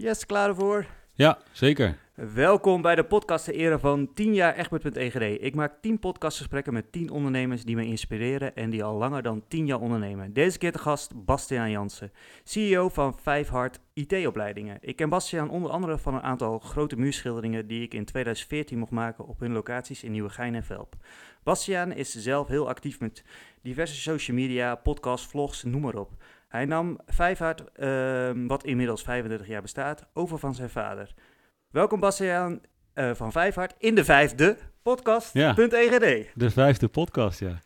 Yes, klaar ervoor? Ja, zeker. Welkom bij de podcast ter ere van 10 jaar Egbert.egd. Ik maak 10 podcastgesprekken met 10 ondernemers die me inspireren en die al langer dan 10 jaar ondernemen. Deze keer de gast Bastiaan Jansen, CEO van Vijfhart IT-opleidingen. Ik ken Bastiaan onder andere van een aantal grote muurschilderingen die ik in 2014 mocht maken op hun locaties in Nieuwegein en Velp. Bastiaan is zelf heel actief met diverse social media, podcasts, vlogs, noem maar op. Hij nam Vijfhart, uh, wat inmiddels 35 jaar bestaat, over van zijn vader. Welkom Bastiaan uh, van Vijfhart in de vijfde podcast.egd. Ja, de vijfde podcast, ja.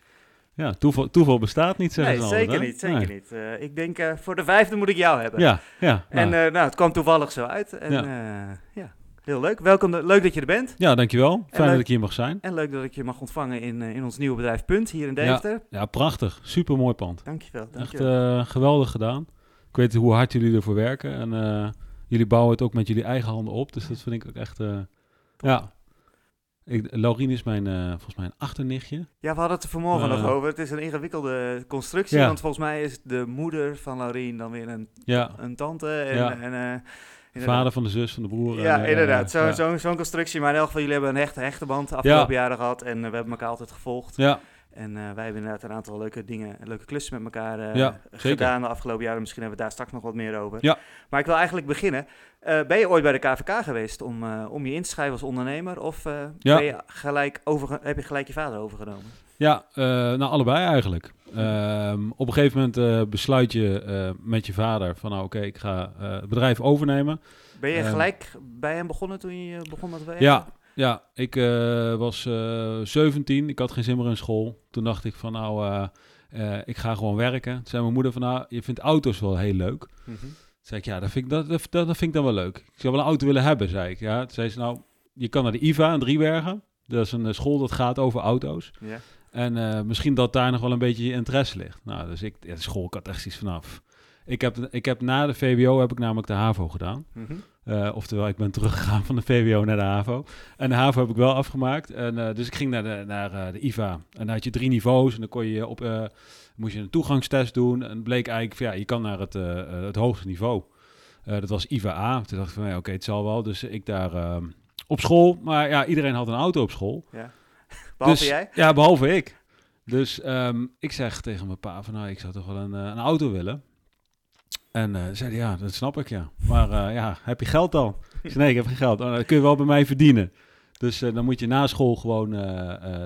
Ja, toeval, toeval bestaat niet, zeggen nee, ze zeker niet, zeker nee. niet. Uh, ik denk, uh, voor de vijfde moet ik jou hebben. Ja, ja. En nou, nou het kwam toevallig zo uit. En ja, ja heel leuk. Welkom, leuk dat je er bent. Ja, dankjewel. Fijn dat ik hier mag zijn. En leuk dat ik je mag ontvangen in, in ons nieuwe bedrijf Punt, hier in Deventer. Ja, ja prachtig. Super mooi pand. Dankjewel, dankjewel. Echt geweldig gedaan. Ik weet hoe hard jullie ervoor werken en... Jullie bouwen het ook met jullie eigen handen op. Dus dat vind ik ook echt... Uh, ja. Ik, Laurien is mijn, volgens mij een achternichtje. Ja, we hadden het er vanmorgen nog over. Het is een ingewikkelde constructie. Ja. Want volgens mij is de moeder van Laurien dan weer een, ja. een tante. En, ja. en Vader van de zus van de broer. Ja, en, inderdaad. Zo'n ja. zo, zo constructie. Maar in elk geval, jullie hebben een hechte, hechte band de afgelopen jaren gehad. En we hebben elkaar altijd gevolgd. Ja. En uh, wij hebben inderdaad een aantal leuke dingen, leuke klussen met elkaar uh, ja, gedaan de afgelopen jaren. Misschien hebben we daar straks nog wat meer over. Ja. Maar ik wil eigenlijk beginnen. Uh, ben je ooit bij de KVK geweest om, om je in te schrijven als ondernemer? Of ja. ben je gelijk over, heb je gelijk je vader overgenomen? Ja, nou allebei eigenlijk. Ehm, op een gegeven moment besluit je met je vader van nou oké, okay, ik ga het bedrijf overnemen. Ben je gelijk bij hem begonnen toen je begon met werken? Ja, ja, ik was uh, 17. Ik had geen zin meer in school. Toen dacht ik van nou, ik ga gewoon werken. Toen zei mijn moeder van nou, je vindt auto's wel heel leuk. Mm -hmm. Toen zei ik ja, dat vind ik, dat, dat, dat, vind ik dan wel leuk. Ik zou wel een auto willen hebben, zei ik. Ja, toen zei ze nou, je kan naar de IVA in Driebergen. Dat is een school dat gaat over auto's. Yeah. En misschien dat daar nog wel een beetje je interesse ligt. Nou, dus ik, ja, de school, ik had echt iets vanaf. Ik heb, ik heb na de VWO heb ik namelijk de HAVO gedaan. Mm -hmm. Uh, oftewel, ik ben teruggegaan van de VWO naar de HAVO. En de HAVO heb ik wel afgemaakt. En, uh, dus ik ging naar, de, naar de IVA. En dan had je drie niveaus. En dan kon je op, moest je een toegangstest doen. En bleek eigenlijk, van, ja, je kan naar het, het hoogste niveau. dat was IVA A. Toen dacht ik van, ja, oké, okay, het zal wel. Dus ik daar ehm, op school. Maar ja, iedereen had een auto op school. Ja. Behalve dus, jij? Ja, behalve ik. Dus um, ik zeg tegen mijn pa van, nou, ik zou toch wel een, een auto willen. En uh, zei hij, ja, dat snap ik, ja. Maar uh, ja, heb je geld dan? Ik zei, nee, ik heb geen geld. Oh, dat kun je wel bij mij verdienen. Dus uh, dan moet je na school gewoon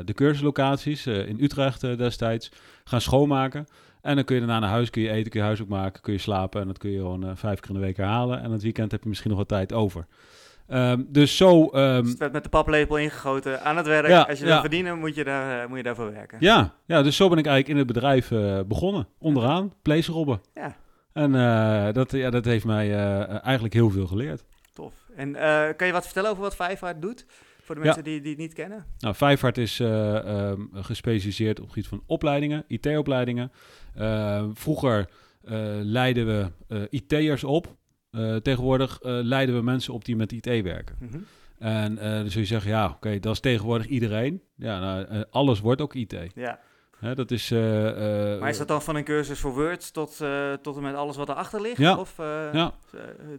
de cursuslocaties in Utrecht destijds gaan schoonmaken. En dan kun je daarna naar huis, kun je eten, kun je huiswerk maken, kun je slapen. En dat kun je gewoon vijf keer in de week herhalen. En het weekend heb je misschien nog wat tijd over. Um, dus zo... Um, dus het werd met de paplepel ingegoten aan het werk. Ja, Als je wil ja. verdienen, moet je, daar, moet je daarvoor werken. Ja, ja, dus zo ben ik eigenlijk in het bedrijf begonnen. Onderaan, placerobben. Ja. En uh, dat, ja, dat heeft mij eigenlijk heel veel geleerd. Tof. En kan je wat vertellen over wat Vijfhart doet? Voor de mensen ja. die, die het niet kennen. Nou, Vijfhart is um, gespecialiseerd op het gebied van opleidingen, IT-opleidingen. vroeger leiden we IT'ers op. tegenwoordig leiden we mensen op die met IT werken. Mm -hmm. En dan zul je zeggen, ja, oké, okay, dat is tegenwoordig iedereen. Ja, nou, alles wordt ook IT. Ja. Hè, dat is, uh, uh, maar is dat dan van een cursus voor Word tot, uh, tot en met alles wat erachter ligt? Ja. Of ja.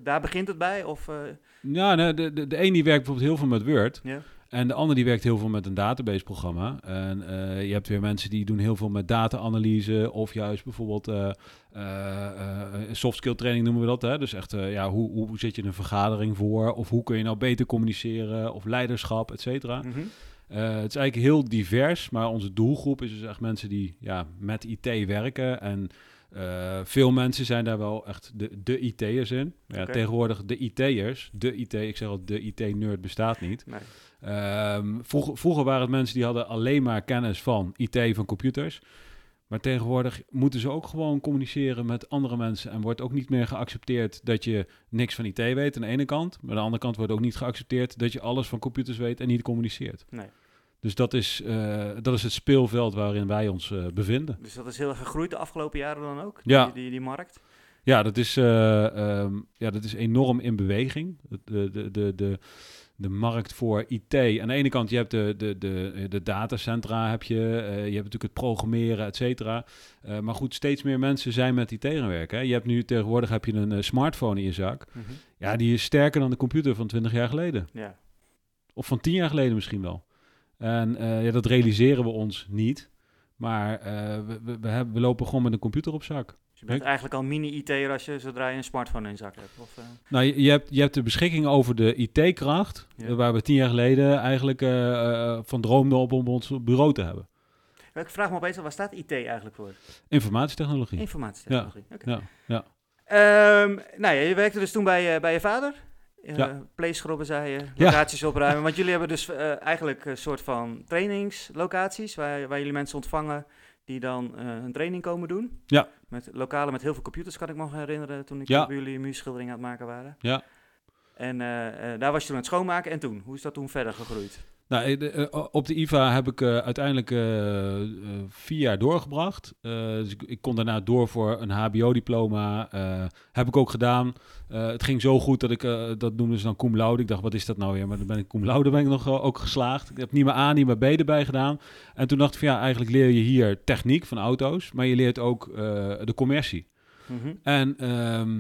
daar begint het bij? Of, Ja, nee, de, de, de een die werkt bijvoorbeeld heel veel met Word. Ja. En de ander die werkt heel veel met een database-programma. En je hebt weer mensen die doen heel veel met data-analyse. Of juist bijvoorbeeld soft skill training noemen we dat. Hè? Dus echt, ja, hoe, hoe zit je een vergadering voor? Of hoe kun je nou beter communiceren? Of leiderschap, et cetera. Mm -hmm. Uh, het is eigenlijk heel divers, maar onze doelgroep is dus echt mensen die ja, met IT werken. En uh, veel mensen zijn daar wel echt de, de IT'ers in. Ja, okay. Tegenwoordig de IT'ers, de IT, ik zeg al, de IT-nerd bestaat niet. Nee. Um, vroeger, vroeger waren het mensen die hadden alleen maar kennis van IT, van computers. Maar tegenwoordig moeten ze ook gewoon communiceren met andere mensen. En wordt ook niet meer geaccepteerd dat je niks van IT weet aan de ene kant. Maar aan de andere kant wordt ook niet geaccepteerd dat je alles van computers weet en niet communiceert. Nee. Dus dat is, uh, dat is het speelveld waarin wij ons uh, bevinden. Dus dat is heel erg gegroeid de afgelopen jaren dan ook, ja. die, die, die markt? Ja dat, is, uh, um, ja, dat is enorm in beweging. De, de, de, de, de markt voor IT. Aan de ene kant, je hebt de, de, de, de datacentra, heb je, eh, je hebt natuurlijk het programmeren, et cetera. Eh, maar goed, steeds meer mensen zijn met IT gaan werken. Hè. Je hebt nu tegenwoordig heb je een eh, smartphone in je zak. Mhm. Ja, die is sterker dan de computer van 20 jaar geleden. Ja. Of van 10 jaar geleden misschien wel. En ja, dat realiseren we ons niet. Maar we, we, we, hebben, we lopen gewoon met een computer op zak. Dus je bent eigenlijk al mini-IT'er als je, zodra je een smartphone in zak hebt. Of, eh, Nou, je, je hebt, je hebt de beschikking over de IT-kracht, Ja. eh, waar we tien jaar geleden eigenlijk eh, van droomden op om ons bureau te hebben. ik vraag me opeens, af, waar staat IT eigenlijk voor? Informatietechnologie. Informatietechnologie. Oké. Ja, ja. Ehm, nou ja, je werkte dus toen bij, bij je vader. Uh, Ja. Pleeschrobben, zei je. Ja. Locaties opruimen. Want jullie hebben dus eigenlijk een soort van trainingslocaties... Waar, waar jullie mensen ontvangen die dan een training komen doen. Ja. Met lokalen met heel veel computers, kan ik me nog herinneren... toen ik Ja. bij jullie muurschildering aan het maken waren. Ja. En eh, eh, daar was je toen aan het schoonmaken. En toen? Hoe is dat toen verder gegroeid? Nou, eh, eh, op de IVA heb ik eh, uiteindelijk vier jaar doorgebracht. Dus ik, ik kon daarna door voor een HBO-diploma. heb ik ook gedaan. Het ging zo goed dat ik, dat noemden ze dan cum laude. Ik dacht, wat is dat nou weer? Maar dan ben ik cum laude ben ik nog ook geslaagd. Ik heb niet meer A, niet meer B erbij gedaan. En toen dacht ik van ja, eigenlijk leer je hier techniek van auto's. Maar je leert ook de commercie. Mhm. En ehm,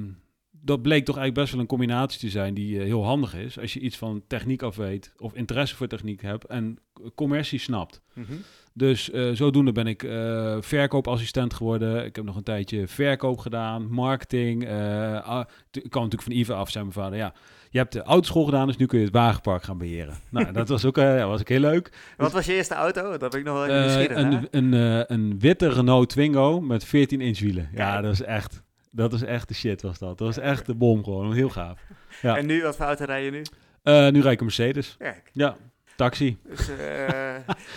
dat bleek toch eigenlijk best wel een combinatie te zijn die eh, heel handig is. Als je iets van techniek af weet of interesse voor techniek hebt en commercie snapt. Mhm. Dus eh, zodoende ben ik eh, verkoopassistent geworden. Ik heb nog een tijdje verkoop gedaan, marketing. ah, ik kwam natuurlijk van IVA af, zei mijn vader. Ja, je hebt de autoschool gedaan, dus nu kun je het wagenpark gaan beheren. nou, dat was ook, ja, was ook heel leuk. Wat was je eerste auto? Dat ben ik nog wel even een, een, een witte Renault Twingo met 14 inch wielen. Ja, dat is echt, dat is echt de shit was dat. Dat was echt de bom gewoon, heel gaaf. ja. En nu, wat voor auto rij je nu? Eh, nu rijd ik een Mercedes. Kijk, Ja, taxi. dus eh,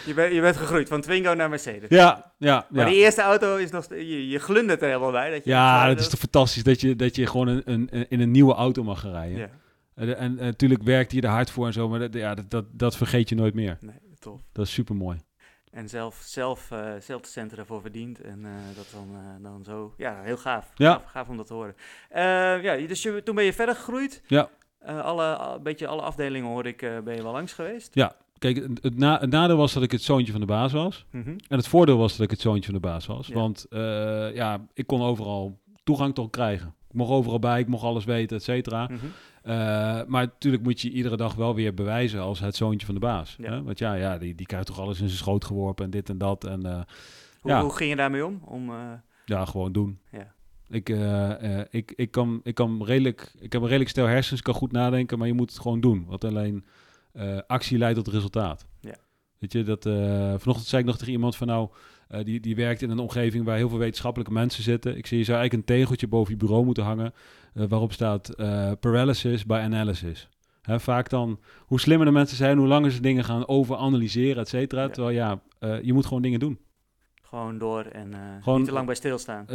je, bent je bent gegroeid van Twingo naar Mercedes. Ja, ja, Maar ja. die eerste auto is nog... Je, je glundert er helemaal bij. Dat je Ja, dat is toch fantastisch dat je, dat je gewoon een, een, in een nieuwe auto mag gaan rijden. Ja, En, en natuurlijk werkt je er hard voor en zo, maar dat, ja, dat, dat, dat vergeet je nooit meer. nee, tof. Dat is super mooi. En zelf, zelf, eh, zelf de centen ervoor verdient. En eh, dat dan, eh, dan zo... Ja, heel gaaf. Ja. Gaaf, gaaf om dat te horen. Ja, dus je, toen ben je verder gegroeid. Ja. Alle, al- beetje alle afdelingen hoorde ik, ben je wel langs geweest. Kijk, het, na, het nadeel was dat ik het zoontje van de baas was. Mhm. En het voordeel was dat ik het zoontje van de baas was. Ja. Want ja, ik kon overal toegang tot krijgen. Ik mocht overal bij, ik mocht alles weten, et cetera. Mhm. Eh, maar natuurlijk moet je iedere dag wel weer bewijzen als het zoontje van de baas. Ja. Hè? Want ja, ja die, die krijgt toch alles in zijn schoot geworpen en dit en dat. En eh, Hoe, Ja. hoe ging je daarmee om? om eh, ja, gewoon doen. Ja. Ik, ik, ik, kan, ik kan redelijk, ik heb een redelijk stel hersens, ik kan goed nadenken, maar je moet het gewoon doen. Want alleen actie leidt tot resultaat. Ja. Weet je, dat, vanochtend zei ik nog tegen iemand van nou, die, die werkt in een omgeving waar heel veel wetenschappelijke mensen zitten. Ik zie, je zou eigenlijk een tegeltje boven je bureau moeten hangen eh, waarop staat eh, paralysis by analysis. Hè, vaak dan, hoe slimmer de mensen zijn, hoe langer ze dingen gaan overanalyseren, et cetera. Ja. Terwijl ja, eh, je moet gewoon dingen doen. gewoon door en Gewoon- niet te lang bij stilstaan.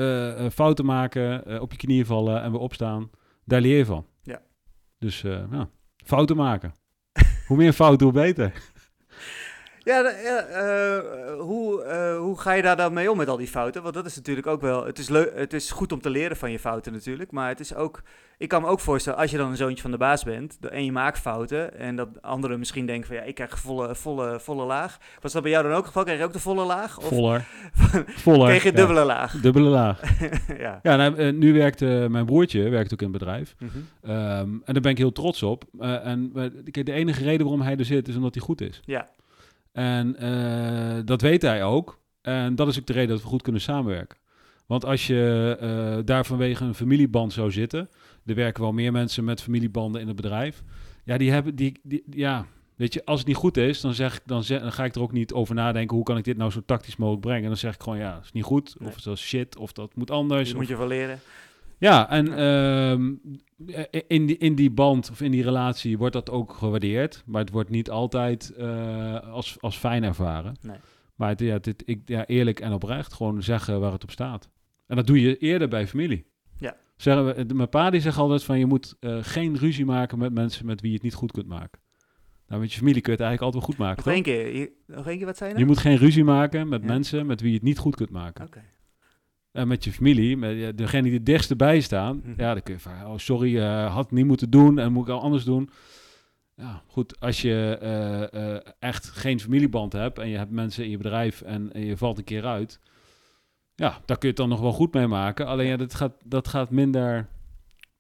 Fouten maken, op je knieën vallen en weer opstaan. Daar leer je van. Ja. Dus ja, fouten maken. hoe meer fouten, hoe beter. Ja, eh, hoe, eh, hoe ga je daar dan mee om met al die fouten? Want dat is natuurlijk ook wel... Het is, het is goed om te leren van je fouten natuurlijk. Maar het is ook... Ik kan me ook voorstellen, als je dan een zoontje van de baas bent... en je maakt fouten... en dat anderen misschien denken van... ja, ik krijg volle, volle, volle laag. Was dat bij jou dan ook het geval? Kreeg je ook de volle laag? Of Voller. Voller. kreeg je ja. dubbele laag? Dubbele laag. ja. Ja, nou, eh, nu werkt mijn broertje werkt ook in het bedrijf. Mhm. Ehm, en daar ben ik heel trots op. En de enige reden waarom hij er zit, is omdat hij goed is. Ja. En eh, dat weet hij ook. En dat is ook de reden dat we goed kunnen samenwerken. Want als je eh, daar vanwege een familieband zou zitten, er werken wel meer mensen met familiebanden in het bedrijf. Ja, die hebben die, die ja, weet je, als het niet goed is, dan zeg ik dan, zeg, dan ga ik er ook niet over nadenken hoe kan ik dit nou zo tactisch mogelijk brengen. Dan zeg ik gewoon ja, het is niet goed, Nee. of dat is shit, of dat moet anders. Of- moet je van leren. Ja, en ehm, in, die, in die band of in die relatie wordt dat ook gewaardeerd. Maar het wordt niet altijd eh, als, als fijn ervaren. Nee. Maar het, ja, dit, ik, ja, eerlijk en oprecht gewoon zeggen waar het op staat. En dat doe je eerder bij familie. Ja. Zeggen we, mijn pa die zegt altijd van je moet eh, geen ruzie maken met mensen met wie je het niet goed kunt maken. Nou, met je familie kun je het eigenlijk altijd wel goed maken. Nog toch? één keer. Je- Nog één keer, wat zei je Je nou? moet geen ruzie maken met Ja. mensen met wie je het niet goed kunt maken. Oké. En met je familie, met ja, degene die het dichtst bij staan, Mhm. ja, dan kun je van, oh sorry, eh, had niet moeten doen en moet ik al anders doen. ja, goed, als je eh, eh, echt geen familieband hebt en je hebt mensen in je bedrijf en, en je valt een keer uit, ja, daar kun je het dan nog wel goed mee maken. Alleen ja, dat gaat, dat gaat minder,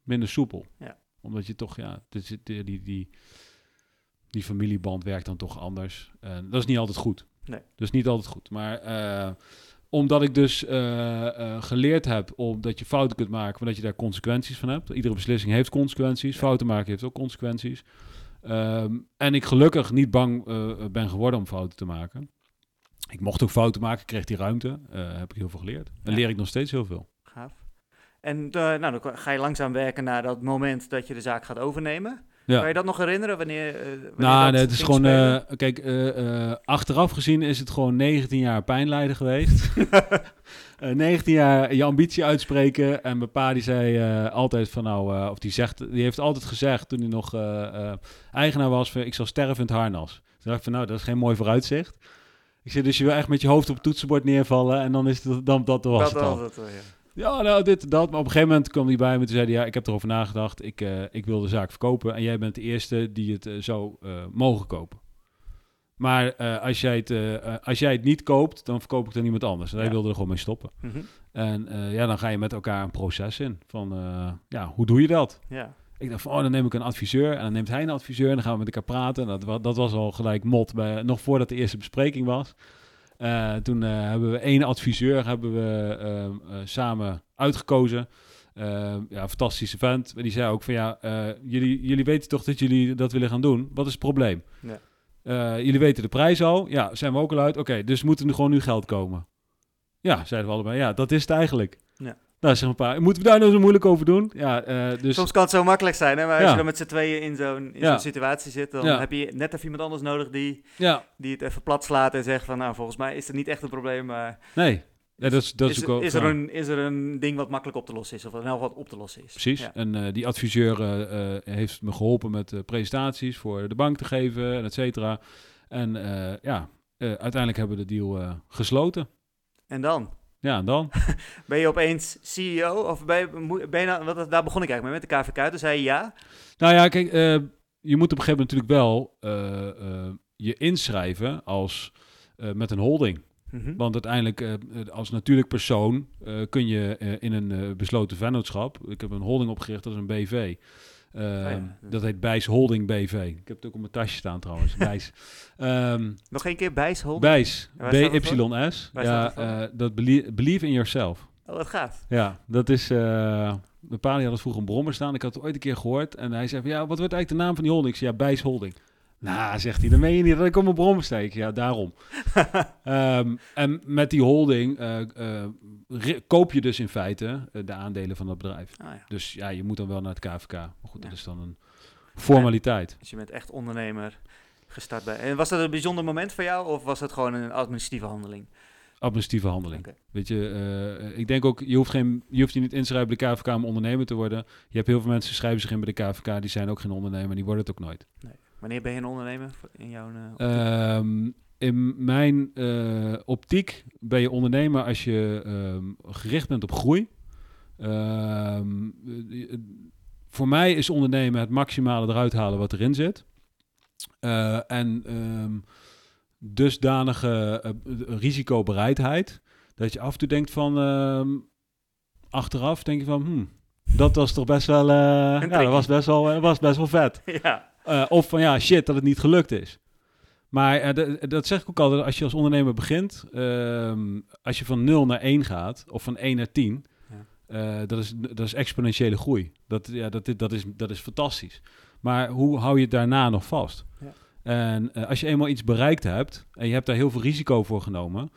minder soepel. Ja. Omdat je toch, ja, dus die, die, die, die familieband werkt dan toch anders. En dat is niet altijd goed. Nee. Dat is niet altijd goed. Maar eh, omdat ik dus eh, eh, geleerd heb om dat je fouten kunt maken, maar dat je daar consequenties van hebt. Iedere beslissing heeft consequenties. Fouten maken heeft ook consequenties. Ehm, en ik gelukkig niet bang eh, ben geworden om fouten te maken. Ik mocht ook fouten maken, kreeg die ruimte. Heb ik heel veel geleerd. En Ja. leer ik nog steeds heel veel. Gaaf. En nou, dan ga je langzaam werken naar dat moment dat je de zaak gaat overnemen. Ja. Kan je dat nog herinneren wanneer, eh, wanneer Nou, dat nee, het is gewoon, eh, kijk, eh, achteraf gezien is het gewoon 19 jaar pijnlijden geweest. Eh, 19 jaar je ambitie uitspreken. En mijn pa die zei altijd van nou, of die zegt, die heeft altijd gezegd toen hij nog eigenaar was, van, ik zal sterven in het harnas. Toen dacht ik van nou, dat is geen mooi vooruitzicht. Ik zei, dus je wil echt met je hoofd op het toetsenbord neervallen en dan is het, dan, dat was dat het al. was het ja. Ja, nou, dit, dat. Maar op een gegeven moment kwam hij bij me en zei hij, ja, ik heb erover nagedacht. Ik, eh, ik wil de zaak verkopen en jij bent de eerste die het eh, zou eh, mogen kopen. Maar als, jij het, als jij het niet koopt, dan verkoop ik het aan iemand anders. En hij Ja. wilde er gewoon mee stoppen. Mhm. En ja, dan ga je met elkaar een proces in. Van, ja, hoe doe je dat? ja. Ik dacht van, oh, dan neem ik een adviseur. En dan neemt hij een adviseur en dan gaan we met elkaar praten. En dat, dat was al gelijk mot, bij, nog voordat de eerste bespreking was. Eh, toen eh, hebben we één adviseur hebben we, ehm, eh, samen uitgekozen. Ehm, ja, fantastische vent. Die zei ook van, ja, jullie, jullie weten toch dat jullie dat willen gaan doen? Wat is het probleem? Ja. Jullie weten de prijs al. Ja, zijn we ook al uit. Oké, dus moet er nu gewoon nu geld komen? Ja, zeiden we allebei. Ja, dat is het eigenlijk. Ja. Nou, zeg een paar. Moeten we daar nou zo moeilijk over doen? Ja, eh, dus... Soms kan het zo makkelijk zijn, hè? maar als Ja. je dan met z'n tweeën in zo'n in Ja. zo'n situatie zit, dan Ja. heb je net even iemand anders nodig die, Ja, die het even plat slaat en zegt van, nou, volgens mij is het niet echt een probleem, maar nee. Ja, dat is, dat is, is, ook wel- is, er een, is er een ding wat makkelijk op te lossen is, of nou wat op te lossen is. Precies. En eh, die adviseur eh, heeft me geholpen met presentaties voor de bank te geven, en et cetera. En ja, uiteindelijk hebben we de deal gesloten. En dan? Ja, en dan? Ben je opeens CEO? Of ben je, ben je nou, wat, daar begon ik eigenlijk mee, met de KVK. Toen zei je ja. nou ja, kijk, eh, je moet op een gegeven moment natuurlijk wel eh, eh, je inschrijven als met een holding. Mhm. Want uiteindelijk, als natuurlijk persoon, kun je in een besloten vennootschap. Ik heb een holding opgericht, dat is een BV. Eh, ja. Dat heet Bijs Holding BV. Ik heb het ook op mijn tasje staan trouwens. Bijs. Ehm, Nog één keer. Bijs. Dat voor? BYS. Ja, dat eh, dat belie- believe in yourself. Oh, wat gaaf. Ja, dat is. eh mijn pa die had het vroeger een brommer staan. Ik had het ooit een keer gehoord. En hij zei: van, Ja, wat wordt eigenlijk de naam van die holding? Ik zei: Ja, Bijs Holding. Nou, zegt hij, dan meen je niet dat ik op mijn brommer sta. Ik, Ja, daarom. Ehm, en met die holding eh, eh, koop je dus in feite eh, de aandelen van dat bedrijf. Ah, ja. Dus ja, je moet dan wel naar het KVK. Maar goed, dat is dan een formaliteit. Dus je bent echt ondernemer gestart bij. En was dat een bijzonder moment voor jou, of was het gewoon een administratieve handeling? Administratieve handeling. Weet je, ik denk ook, je hoeft, geen, je hoeft je niet in te schrijven bij de KVK om ondernemer te worden. Je hebt heel veel mensen die schrijven zich in bij de KVK, die zijn ook geen ondernemer, die worden het ook nooit. Wanneer ben je een ondernemer in jouw... Ehm, in mijn eh, optiek ben je ondernemer als je ehm, gericht bent op groei. Ehm, eh, voor mij is ondernemen het maximale eruit halen wat erin zit. Eh, en dusdanige risicobereidheid dat je af en toe denkt van achteraf denk je van hmm, dat was toch best wel ja, dat was best wel, was best wel vet. ja. Eh, of van ja, shit, dat het niet gelukt is. Maar eh, d- dat zeg ik ook altijd, als je als ondernemer begint, ehm, als je van 0 naar 1 gaat, of van 1 naar 10, Ja. eh, dat, is, dat is exponentiële groei. Dat, ja, dat, dat, is, dat is fantastisch. Maar hoe hou je het daarna nog vast? Ja. En eh, als je eenmaal iets bereikt hebt en je hebt daar heel veel risico voor genomen,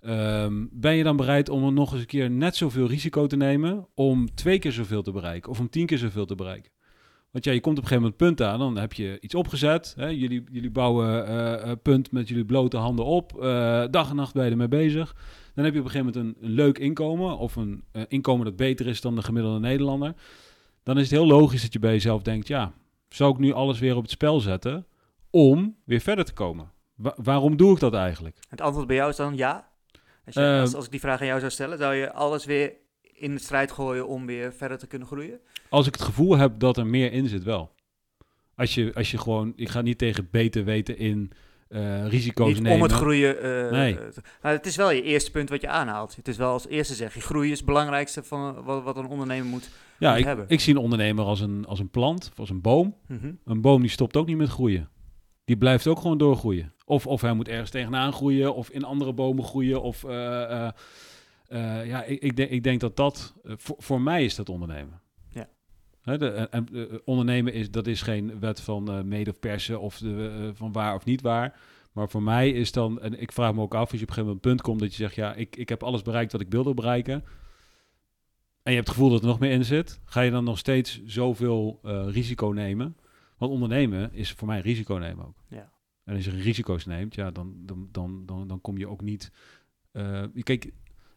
ehm, ben je dan bereid om er nog eens een keer net zoveel risico te nemen om twee keer zoveel te bereiken of om tien keer zoveel te bereiken? Want ja, je komt op een gegeven moment punt aan, dan heb je iets opgezet. Hè? Jullie, jullie bouwen eh, punt met jullie blote handen op. eh, dag en nacht ben je ermee bezig. Dan heb je op een gegeven moment een, een leuk inkomen. Of een eh, inkomen dat beter is dan de gemiddelde Nederlander. Dan is het heel logisch dat je bij jezelf denkt... ja, zou ik nu alles weer op het spel zetten om weer verder te komen? Wa- waarom doe ik dat eigenlijk? Het antwoord bij jou is dan ja? Als, je, als, als ik die vraag aan jou zou stellen, zou je alles weer in de strijd gooien om weer verder te kunnen groeien? Als ik het gevoel heb dat er meer in zit wel. Als je, als je gewoon, je gaat niet tegen beter weten in uh, risico's niet nemen. om het groeien. Uh, Nee. nou, het is wel je eerste punt wat je aanhaalt. Het is wel als eerste zeg je, groei is het belangrijkste van wat, wat een ondernemer moet, ja, moet ik, hebben. ik zie een ondernemer als een, als een plant, als een boom. Mhm. Een boom die stopt ook niet met groeien. Die blijft ook gewoon doorgroeien. Of, of hij moet ergens tegenaan groeien, of in andere bomen groeien. Of eh, eh, eh, ja, ik, ik, denk, ik denk dat dat, eh, voor, voor mij is dat ondernemen. Ja. Hè, de, en- en, eh, ondernemen is, dat is geen wet van eh mede of persen of de, eh, van waar of niet waar. Maar voor mij is dan, en ik vraag me ook af, als je op een gegeven moment een punt komt dat je zegt, ja, ik, ik heb alles bereikt wat ik wilde bereiken. En je hebt het gevoel dat er nog meer in zit. Ga je dan nog steeds zoveel eh, risico nemen? Want ondernemen is voor mij risico nemen ook. Ja. En als je risico's neemt, ja, dan, dan, dan, dan, dan kom je ook niet. eh, kijk,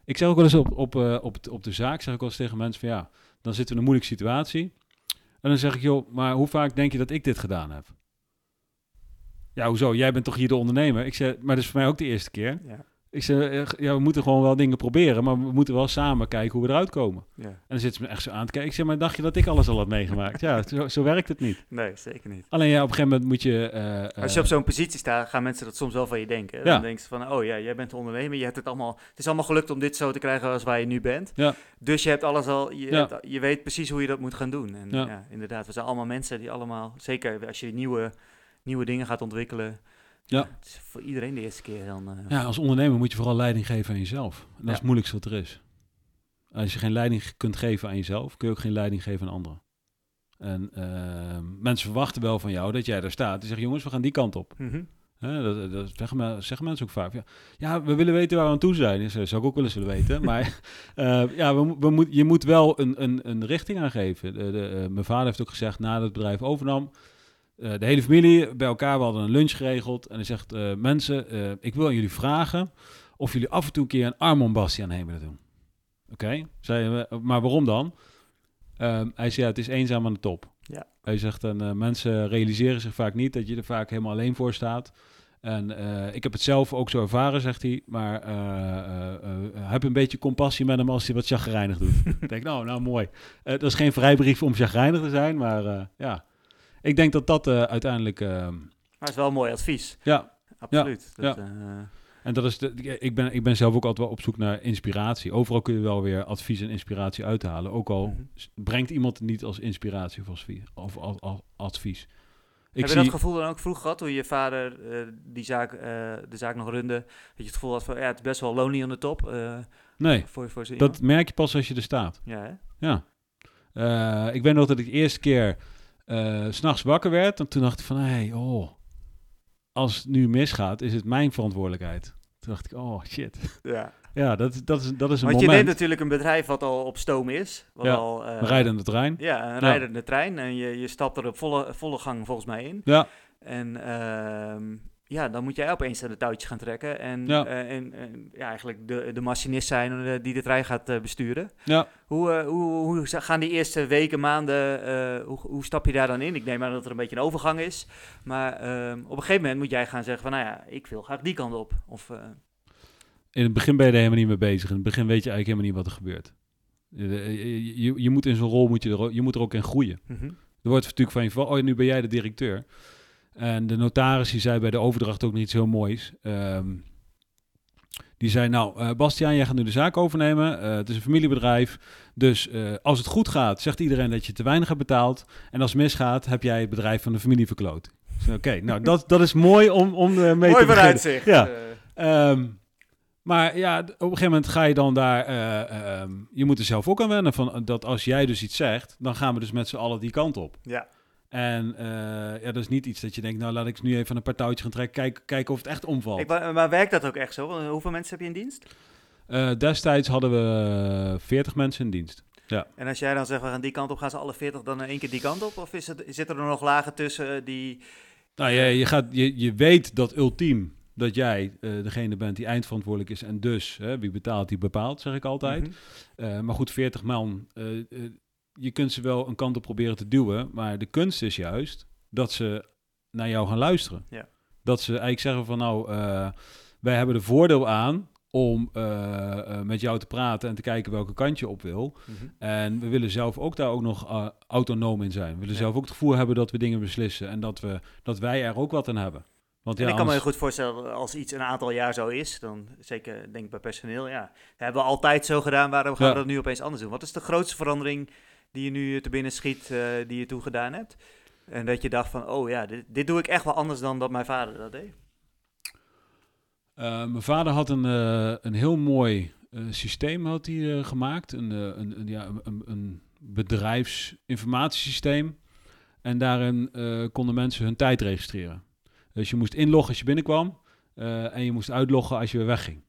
ik zeg ook wel eens op, op, eh, op, op de zaak, zeg ik wel eens tegen mensen van ja, dan zitten we in een moeilijke situatie. En dan zeg ik, joh, maar hoe vaak denk je dat ik dit gedaan heb? Ja, hoezo? Jij bent toch hier de ondernemer? Ik zeg, maar dat is voor mij ook de eerste keer. Ja. Ik zeg, eh, ja, we moeten gewoon wel dingen proberen, maar we moeten wel samen kijken hoe we eruit komen. Ja. En dan zitten ze me echt zo aan te kijken. Ik zeg, maar dacht je dat ik alles al had meegemaakt? ja, zo, zo werkt het niet. Nee, zeker niet. Alleen ja, op een gegeven moment moet je... eh, Als je op eh, zo'n positie staat, gaan mensen dat soms wel van je denken. Ja. Dan denken ze van, oh ja, jij bent ondernemer, je hebt het allemaal, het is allemaal gelukt om dit zo te krijgen als waar je nu bent. Ja. Dus je hebt alles al, je, hebt- je weet precies hoe je dat moet gaan doen. En ja. Ja. inderdaad, we zijn allemaal mensen die allemaal, zeker als je nieuwe, nieuwe dingen gaat ontwikkelen. Ja. Het is voor iedereen de eerste keer dan. eh, Ja, als ondernemer moet je vooral leiding geven aan jezelf. En dat is het moeilijkste wat er is. Als je geen leiding kunt geven aan jezelf, kun je ook geen leiding geven aan anderen. En ehm, mensen verwachten wel van jou dat jij daar staat. Die zeggen, jongens, we gaan die kant op. mhm. Dat, dat zeggen, me- zeggen mensen ook vaak. Ja, ja, we willen weten waar we aan toe zijn. Dat zou ik ook wel eens willen weten. maar eh, ja, we, we moet, je moet wel een, een, een richting aangeven. De, de, eh, mijn vader heeft ook gezegd, nadat het bedrijf overnam... eh, de hele familie bij elkaar, we hadden een lunch geregeld. En hij zegt, eh, mensen, eh, ik wil aan jullie vragen... of jullie af en toe een keer een arm om Bastiaan heen willen doen. Oké, Zei we, maar waarom dan? Ehm, hij zei, ja, het is eenzaam aan de top. Ja. Hij zegt, en mensen realiseren zich vaak niet dat je er vaak helemaal alleen voor staat. En ik heb het zelf ook zo ervaren, zegt hij. Maar eh, heb een beetje compassie met hem als hij wat chagrijnig doet. ik denk, nou, nou mooi. Dat is geen vrijbrief om chagrijnig te zijn, maar ja. Ik denk dat dat eh, uiteindelijk... eh, Maar het is wel een mooi advies. ja, Absoluut. Ja. Dat, eh, en dat is de, ik, ben, ik ben zelf ook altijd wel op zoek naar inspiratie. Overal kun je wel weer advies en inspiratie uithalen. Ook al Mhm. brengt iemand het niet als inspiratie of als, of als, als advies. Ik heb je dat gevoel dan ook vroeg gehad, toen je vader die zaak, de zaak nog runde, dat je het gevoel had van, ja, het is best wel lonely aan de top. eh, nee, voor, voor dat merk je pas als je er staat. Ja, hè? Ja. Ik weet nog dat ik de eerste keer s s'nachts wakker werd. En toen dacht ik van, hé, hey, oh, als het nu misgaat, is het mijn verantwoordelijkheid. Toen dacht ik, oh, shit. Ja. Ja, dat, dat, is, dat is een Want je neemt natuurlijk een bedrijf wat al op stoom is. Wat Ja, al, eh, Een rijdende trein. Ja, een rijdende trein. En je, je stapt er op volle, volle gang volgens mij in. Ja, En ehm, ja, dan moet jij opeens aan de touwtjes gaan trekken. En, Ja. eh, en, en ja, eigenlijk de, de machinist zijn eh, die de trein gaat eh, besturen. ja. Hoe, eh, hoe, hoe gaan die eerste weken, maanden, eh, hoe, hoe stap je daar dan in? Ik neem aan dat er een beetje een overgang is. Maar ehm, op een gegeven moment moet jij gaan zeggen van, nou ja, ik wil graag die kant op. Of, eh, In het begin ben je er helemaal niet mee bezig. In het begin weet je eigenlijk helemaal niet wat er gebeurt. Je, je, moet in zo'n rol moet je, er, je moet er ook in groeien. mhm. Er wordt natuurlijk van je van, oh, nu ben jij de directeur. En de notaris die zei bij de overdracht ook niet zo moois. Ehm, die zei, nou, eh Bastiaan, jij gaat nu de zaak overnemen. Eh, het is een familiebedrijf. Dus eh, als het goed gaat, zegt iedereen dat je te weinig hebt betaald. En als het misgaat, heb jij het bedrijf van de familie verkloot. Oké, nou, dat, dat is mooi om, om mee Mooi te beginnen. vooruitzicht. Ja. Ehm, maar ja, op een gegeven moment ga je dan daar... eh, ehm, je moet er zelf ook aan wennen van dat als jij dus iets zegt... dan gaan we dus met z'n allen die kant op. ja. En eh, ja, dat is niet iets dat je denkt... nou, laat ik nu even een paar touwtjes gaan trekken... Kijk, kijken of het echt omvalt. Ik, maar werkt dat ook echt zo? Hoeveel mensen heb je in dienst? Eh, destijds hadden we 40 mensen in dienst. En als jij dan zegt, we gaan die kant op, gaan ze alle 40 dan in één keer die kant op? Of is het, zitten er nog lagen tussen eh, die... Nou, je, je, gaat, je, je weet dat ultiem dat jij degene bent die eindverantwoordelijk is... en dus, hè, wie betaalt, die bepaalt, zeg ik altijd. Mhm. Maar goed, 40 man. Je kunt ze wel een kant op proberen te duwen. Maar de kunst is juist dat ze naar jou gaan luisteren. Ja. Dat ze eigenlijk zeggen van nou, eh, wij hebben er voordeel aan om eh, eh, met jou te praten en te kijken welke kant je op wil. Mhm. En we willen zelf ook daar ook nog autonoom in zijn. We willen Ja. zelf ook het gevoel hebben dat we dingen beslissen en dat, we, dat wij er ook wat aan hebben. Want En ja, ik kan me heel goed voorstellen, als iets een aantal jaar zo is, dan zeker denk ik bij personeel, ja. Dat hebben we altijd zo gedaan, waarom gaan Ja. we dat nu opeens anders doen? Wat is de grootste verandering die je nu te binnen schiet, eh, die je toen gedaan hebt? En dat je dacht van, oh ja, dit, dit doe ik echt wel anders dan dat mijn vader dat deed. Eh, mijn vader had een, eh, een heel mooi systeem had hij, gemaakt. Een, een, een, ja, een, een bedrijfsinformatiesysteem. En daarin konden mensen hun tijd registreren. Dus je moest inloggen als je binnenkwam. en je moest uitloggen als je weer wegging.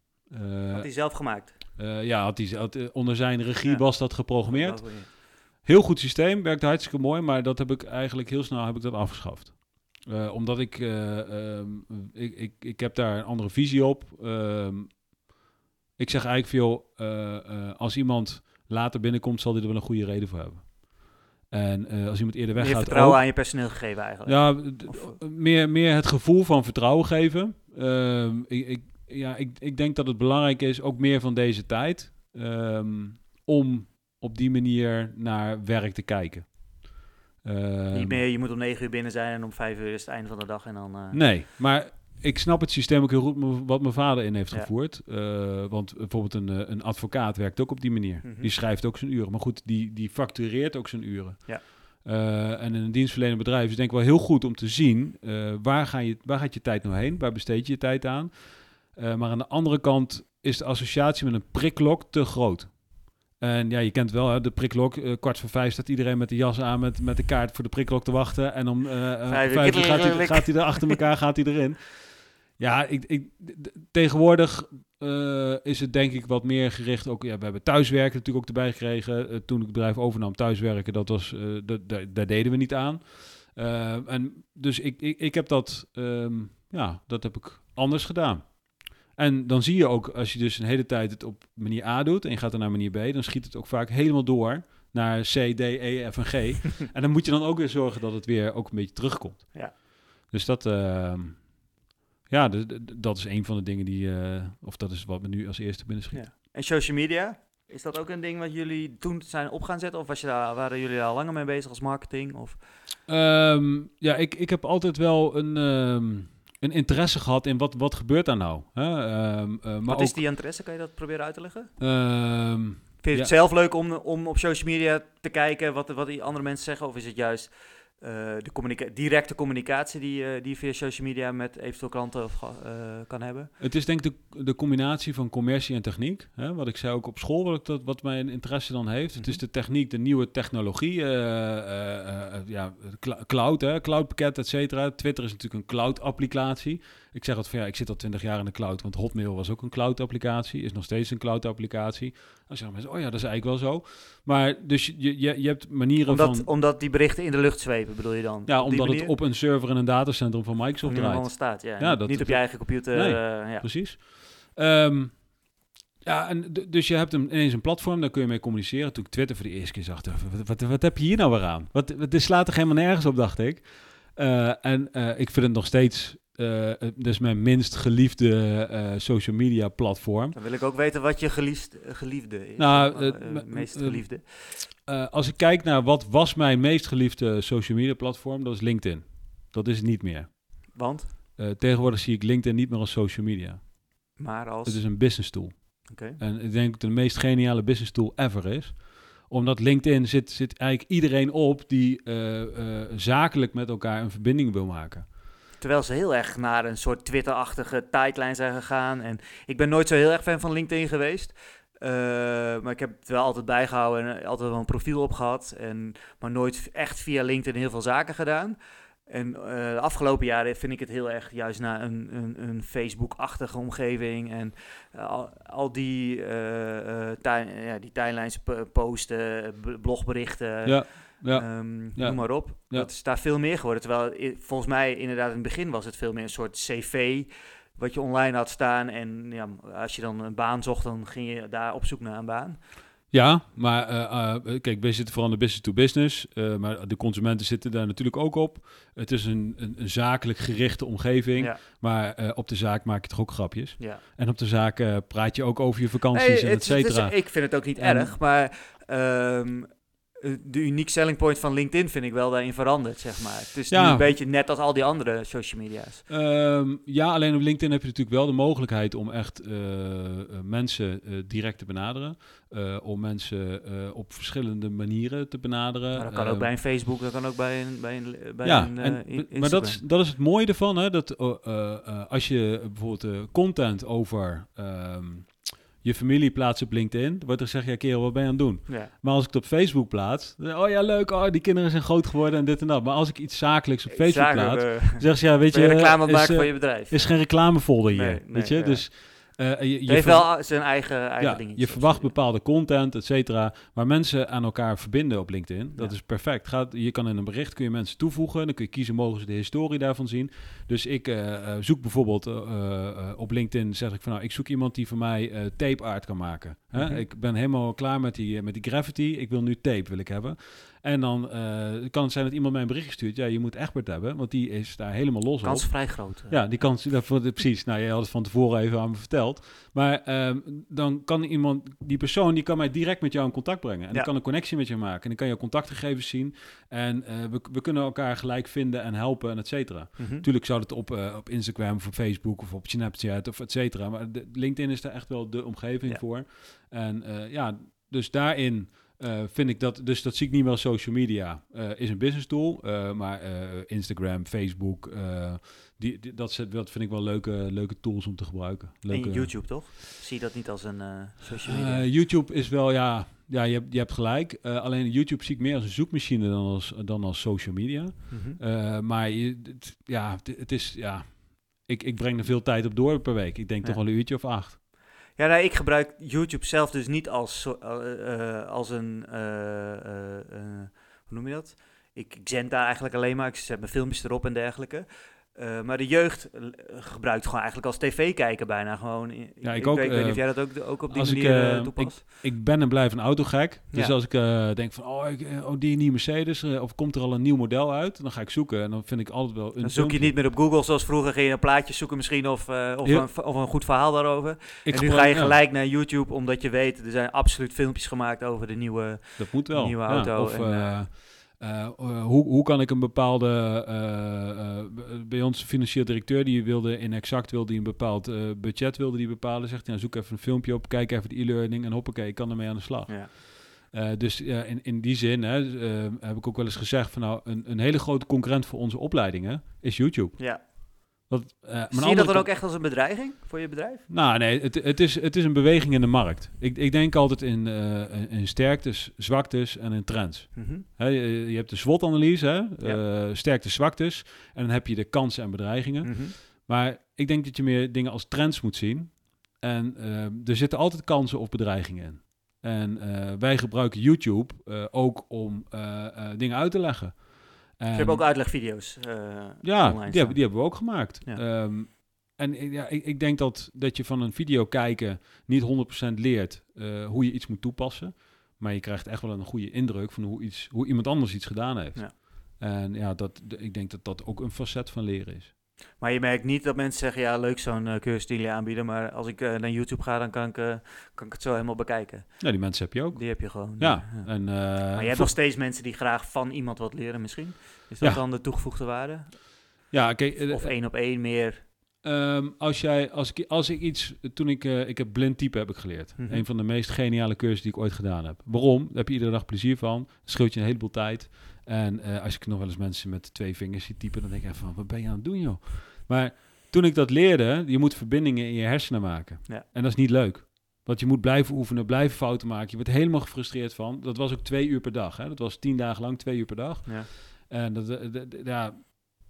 Had hij zelf gemaakt. ja, had hij, had, onder zijn regie Ja. was dat geprogrammeerd. Dat. Heel goed systeem, werkte hartstikke mooi, maar dat heb ik eigenlijk heel snel heb ik dat afgeschaft. Eh, omdat ik, eh, ehm, ik, ik, ik heb daar een andere visie op. Ehm, ik zeg eigenlijk veel, eh, als iemand later binnenkomt, zal hij er wel een goede reden voor hebben. En eh, als iemand eerder Meer weggaat, vertrouwen ook. aan je personeel gegeven eigenlijk. Ja, Of- meer, meer het gevoel van vertrouwen geven. Ehm, ik, ik, ja, ik, ik denk dat het belangrijk is, ook meer van deze tijd, om op die manier naar werk te kijken. Ehm, Niet meer, je moet om negen uur binnen zijn en om vijf uur is het einde van de dag en dan... eh, Nee, maar ik snap het systeem ook heel goed wat mijn vader in heeft Ja. gevoerd. Eh, want bijvoorbeeld een, eh, een advocaat werkt ook op die manier. Mhm. Die schrijft ook zijn uren. Maar goed, die, die factureert ook zijn uren. Ja. En in een dienstverlenend bedrijf is het denk ik wel heel goed om te zien... waar, ga je, waar gaat je tijd nou heen? Waar besteed je je tijd aan? Maar aan de andere kant is de associatie met een prikklok te groot. En ja, je kent wel hè, de prikklok. eh, kwart voor vijf staat iedereen met de jas aan, met, met de kaart voor de prikklok te wachten. En om eh, eh, Vijf uur vijf uur gaat hij, gaat hij er achter elkaar gaat hij erin. Ja, ik, ik, tegenwoordig is het denk ik wat meer gericht. Ook, ja, we hebben thuiswerken natuurlijk ook erbij gekregen. Toen ik het bedrijf overnam, thuiswerken, dat was, daar, deden we niet aan. En dus ik, ik, ik heb dat, ehm, ja, dat heb ik anders gedaan. En dan zie je ook, als je dus een hele tijd het op manier A doet en je gaat dan naar manier B, dan schiet het ook vaak helemaal door naar C, D, E, F en G. en dan moet je dan ook weer zorgen dat het weer ook een beetje terugkomt. Ja. Dus dat, ehm, ja, dat is een van de dingen die, eh, of dat is wat me nu als eerste binnen schiet. Ja. En social media, is dat ook een ding wat jullie toen zijn op gaan zetten? Of was je daar, waren jullie daar al langer mee bezig als marketing? Of? Ehm, ja, ik, ik heb altijd wel een, ehm, een interesse gehad in wat, wat gebeurt daar nou. Hè? Ehm, eh, maar wat ook, is die interesse? Kan je dat proberen uit te leggen? ehm, Vind je Ja. het zelf leuk om, om op social media te kijken wat, wat die andere mensen zeggen? Of is het juist de communica- directe communicatie die, eh, die je via social media met eventueel klanten of, eh, kan hebben? Het is denk ik de, de combinatie van commercie en techniek. Hè? Wat ik zei ook op school, wat, ik dat, wat mijn interesse dan heeft. Het is Mhm. de techniek, de nieuwe technologie. eh, eh, eh, eh, ja, cl- cloud, hè? cloudpakket, et cetera. Twitter is natuurlijk een cloud-applicatie. Ik zeg altijd van ja, ik zit al twintig jaar in de cloud. Want Hotmail was ook een cloud-applicatie. Is nog steeds een cloud-applicatie. Dan zeggen mensen, oh ja, dat is eigenlijk wel zo. Maar dus je, je, je hebt manieren Omdat, van... omdat die berichten in de lucht zweven, bedoel je dan? Ja, omdat het op een server in een datacentrum van Microsoft draait. anders staat, ja. Ja, Niet- dat- Niet op je eigen computer. Nee. eh, ja. Precies. Ehm, ja, en dus je hebt een, ineens een platform, daar kun je mee communiceren. Toen ik Twitter voor de eerste keer zag, dacht wat, wat, wat heb je hier nou weer aan? Wat, wat, dit slaat er helemaal nergens op, dacht ik. Eh, en eh, ik vind het nog steeds, eh, het is mijn minst geliefde eh, social media platform. Dan wil ik ook weten wat je geliefd, geliefde is. Nou, eh, eh, meest eh, geliefde. Eh, als ik kijk naar wat was mijn meest geliefde social media platform, dat is LinkedIn. Dat is het niet meer. Want? Eh, tegenwoordig zie ik LinkedIn niet meer als social media. Maar als... Het is een business tool. Oké. En ik denk dat het de meest geniale business tool ever is. Omdat LinkedIn zit, zit eigenlijk iedereen op die eh, eh, zakelijk met elkaar een verbinding wil maken. Terwijl ze heel erg naar een soort Twitter-achtige tijdlijn zijn gegaan. En ik ben nooit zo heel erg fan van LinkedIn geweest. Eh, maar ik heb het wel altijd bijgehouden en altijd wel een profiel opgehad. En, maar nooit echt via LinkedIn heel veel zaken gedaan. En eh, de afgelopen jaren vind ik het heel erg juist naar een, een, een Facebook-achtige omgeving. En eh, al, al die, ja, die tijdlijns p- posten, blogberichten. ja, ja. Ehm, Ja. Noem maar op. Ja. Dat is daar veel meer geworden. Terwijl volgens mij inderdaad in het begin was het veel meer een soort cv wat je online had staan. En ja, als je dan een baan zocht, dan ging je daar op zoek naar een baan. Ja, maar eh, eh, kijk, wij zitten vooral in de business to business, eh, maar de consumenten zitten daar natuurlijk ook op. Het is een, een, een zakelijk gerichte omgeving, Ja. maar eh, op de zaak maak je toch ook grapjes. Ja. En op de zaak eh, praat je ook over je vakanties Nee, en et is- cetera. ik vind het ook niet En- erg, maar ehm, eh, de unique selling point van LinkedIn vind ik wel daarin veranderd, zeg maar. Het is nu een beetje net als al die andere social media's. Ehm, ja, alleen op LinkedIn heb je natuurlijk wel de mogelijkheid om echt eh, eh, mensen eh, direct te benaderen. Eh, om mensen eh, op verschillende manieren te benaderen. Maar dat kan ook Ehm, bij een Facebook, dat kan ook bij een, bij een, bij ja, een eh, en, maar dat is, dat is het mooie ervan. Hè, dat, eh, eh, eh, als je bijvoorbeeld eh, content over ehm, je familie plaatst op LinkedIn, wordt er gezegd, ja kerel, wat ben je aan het doen? Ja. Maar als ik het op Facebook plaats, dan, oh ja leuk, oh, die kinderen zijn groot geworden en dit en dat. Maar als ik iets zakelijks op Facebook Zaken, plaats, eh, zeggen ze, ja weet je, je reclame aan het is, maken eh, van je bedrijf. is geen reclamefolder hier, Nee, nee, weet je? ja. Dus eh, je, heeft wel zijn eigen, eigen ja, dingetje. je verwacht bepaalde content, et cetera, waar mensen aan elkaar verbinden op LinkedIn. Dat Ja. is perfect. Gaat, je kan in een bericht kun je mensen toevoegen, dan kun je kiezen mogen ze de historie daarvan zien. Dus ik eh, eh, zoek bijvoorbeeld op LinkedIn, zeg ik van nou, ik zoek iemand die voor mij tape art kan maken. Hè? Mhm. Ik ben helemaal klaar met die, met die graffiti, ik wil nu tape wil ik hebben. En dan eh, kan het zijn dat iemand mij een bericht stuurt, ja je moet Egbert hebben, want die is daar helemaal los Kans op. is vrij groot. eh. Ja, die kans, dat, precies. Nou, je had het van tevoren even aan me verteld. Maar ehm, dan kan iemand, die persoon, die kan mij direct met jou in contact brengen. En Ja. kan een connectie met je maken. En dan kan je contactgegevens zien. En eh, we, we kunnen elkaar gelijk vinden en helpen en et cetera. Mhm. Natuurlijk zou het op, op Instagram of op Facebook of op Snapchat of et cetera. Maar de, LinkedIn is daar echt wel de omgeving Ja. voor. En ja, dus daarin eh, vind ik dat, dus dat zie ik niet wel als social media. eh, is een business tool, eh, maar Instagram, Facebook, die, die- dat, vind ik wel leuke, leuke tools om te gebruiken. Leuke, En YouTube toch? Zie je dat niet als een social media? YouTube is wel, ja, ja je, hebt, je hebt gelijk. Alleen YouTube zie ik meer als een zoekmachine dan als, dan als social media. Mhm. Maar je, ja, het, het is, ja, ik, ik breng er veel tijd op door per week. Ik denk Ja. toch wel een uurtje of acht. Ja, nee, ik gebruik YouTube zelf dus niet als, eh, eh, als een, eh, hoe noem je dat? Ik, ik zend daar eigenlijk alleen maar, ik zet mijn filmpjes erop en dergelijke. Eh, maar de jeugd eh, gebruikt gewoon eigenlijk als tv kijken bijna gewoon. Ja, ik ik, ook, weet, ik weet niet of eh, jij dat ook, ook op die als ik, manier eh, toepast. Ik ben en blijf een autogek. Dus Ja. als ik denk van, oh, ik, oh, die nieuwe Mercedes, of komt er al een nieuw model uit, dan ga ik zoeken. En dan vind ik altijd wel een Dan zoek je niet meer op Google zoals vroeger, ging je een plaatje zoeken misschien of, of, Ja. een, of een goed verhaal daarover. Ik en nu ga je ja, gelijk naar YouTube, omdat je weet, er zijn absoluut filmpjes gemaakt over de nieuwe... dat moet wel. nieuwe auto Of, en, eh, eh, hoe, hoe kan ik een bepaalde, eh, bij ons financieel directeur, die wilde in exact wilde die een bepaald budget wilde die bepalen, zegt hij, nou, zoek even een filmpje op, kijk even de e-learning en hoppakee, ik kan ermee aan de slag. Ja. Dus in, in die zin hè, heb ik ook wel eens gezegd van nou, een, een hele grote concurrent voor onze opleidingen is YouTube. ja. Dat, eh, Zie je dat dan ook echt als een bedreiging voor je bedrijf? Nou nee, het, het, is, het is een beweging in de markt. Ik, ik denk altijd in, eh, in- sterktes, zwaktes en in trends. Mhm. Je, je hebt de SWOT-analyse, hè, eh, sterktes, zwaktes. En dan heb je de kansen en bedreigingen. Mhm. Maar ik denk dat je meer dingen als trends moet zien. En er zitten altijd kansen of bedreigingen in. En wij gebruiken YouTube ook om dingen uit te leggen. Je En- hebt ook uitlegvideo's eh, ja, online die hebben, die hebben we ook gemaakt. Ja. Ehm, en ik- ja, ik, ik denk dat, dat je van een video kijken niet 100% leert eh, hoe je iets moet toepassen. Maar je krijgt echt wel een goede indruk van hoe, iets, hoe iemand anders iets gedaan heeft. Ja. En ja, dat, ik denk dat dat ook een facet van leren is. Maar je merkt niet dat mensen zeggen, ja, leuk zo'n eh, cursus die jullie aanbieden, maar als ik eh, naar YouTube ga, dan kan ik, eh, kan ik het zo helemaal bekijken. Ja, die mensen heb je ook. Die heb je gewoon. Ja, en, Maar je hebt nog steeds mensen die graag van iemand wat leren misschien. Is dat Ja. dan de toegevoegde waarde? ja, kijk, Of één op één meer? Ehm, als, jij, als, ik, als ik iets, toen ik, eh, ik heb blind type heb ik geleerd. Mhm. Een van de meest geniale cursussen die ik ooit gedaan heb. Waarom? Daar heb je iedere dag plezier van. Dat scheelt je een heleboel tijd. En eh, als ik nog wel eens mensen met twee vingers zie typen, dan denk ik even van, wat ben je aan het doen joh? Maar toen ik dat leerde, je moet verbindingen in je hersenen maken. Ja. En dat is niet leuk. Want je moet blijven oefenen, blijven fouten maken. Je wordt helemaal gefrustreerd van. Dat was ook twee uur per dag. Hè? Dat was tien dagen lang, twee uur per dag. Ja. En dat, de- de- de- ja,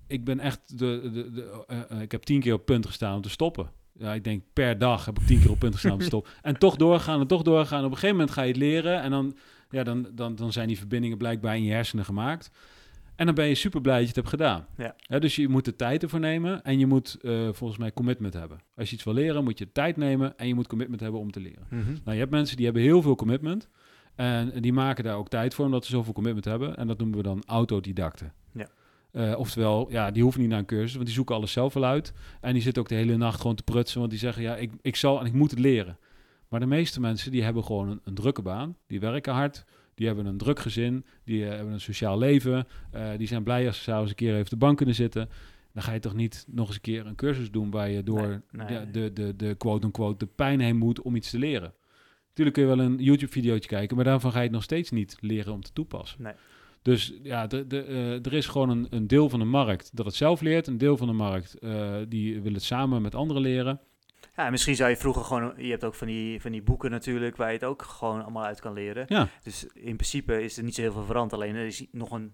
ik ben echt, de, de, de, eh, eh, ik heb tien keer op punt gestaan om te stoppen. Ja, ik denk per dag heb ik tien keer op punt gestaan om te stoppen. En toch doorgaan en toch doorgaan. Op een gegeven moment ga je het leren en dan, ja, dan, dan, dan zijn die verbindingen blijkbaar in je hersenen gemaakt. En dan ben je super blij dat je het hebt gedaan. Ja. dus je moet de tijd ervoor nemen en je moet eh, volgens mij commitment hebben. Als je iets wil leren, moet je tijd nemen en je moet commitment hebben om te leren. Mhm. Nou, je hebt mensen die hebben heel veel commitment. En die maken daar ook tijd voor, omdat ze zoveel commitment hebben. En dat noemen we dan autodidacten. Ja. Eh, oftewel, ja, die hoeven niet naar een cursus, want die zoeken alles zelf wel uit. En die zitten ook de hele nacht gewoon te prutsen, want die zeggen, ja, ik, ik zal en ik moet het leren. Maar de meeste mensen, die hebben gewoon een, een drukke baan. Die werken hard, die hebben een druk gezin, die eh, hebben een sociaal leven. eh, die zijn blij als ze s'avonds een keer even op de bank kunnen zitten. Dan ga je toch niet nog eens een keer een cursus doen waar je door Nee, nee. de, de, de, de quote-unquote de pijn heen moet om iets te leren. Natuurlijk kun je wel een YouTube-videootje kijken, maar daarvan ga je het nog steeds niet leren om te toepassen. Nee. Dus ja, de, de, eh, er is gewoon een, een deel van de markt dat het zelf leert. Een deel van de markt eh, die wil het samen met anderen leren. Ja, en misschien zou je vroeger gewoon, je hebt ook van die, van die boeken natuurlijk, waar je het ook gewoon allemaal uit kan leren. Ja, Dus in principe is er niet zo heel veel veranderd, alleen er is nog een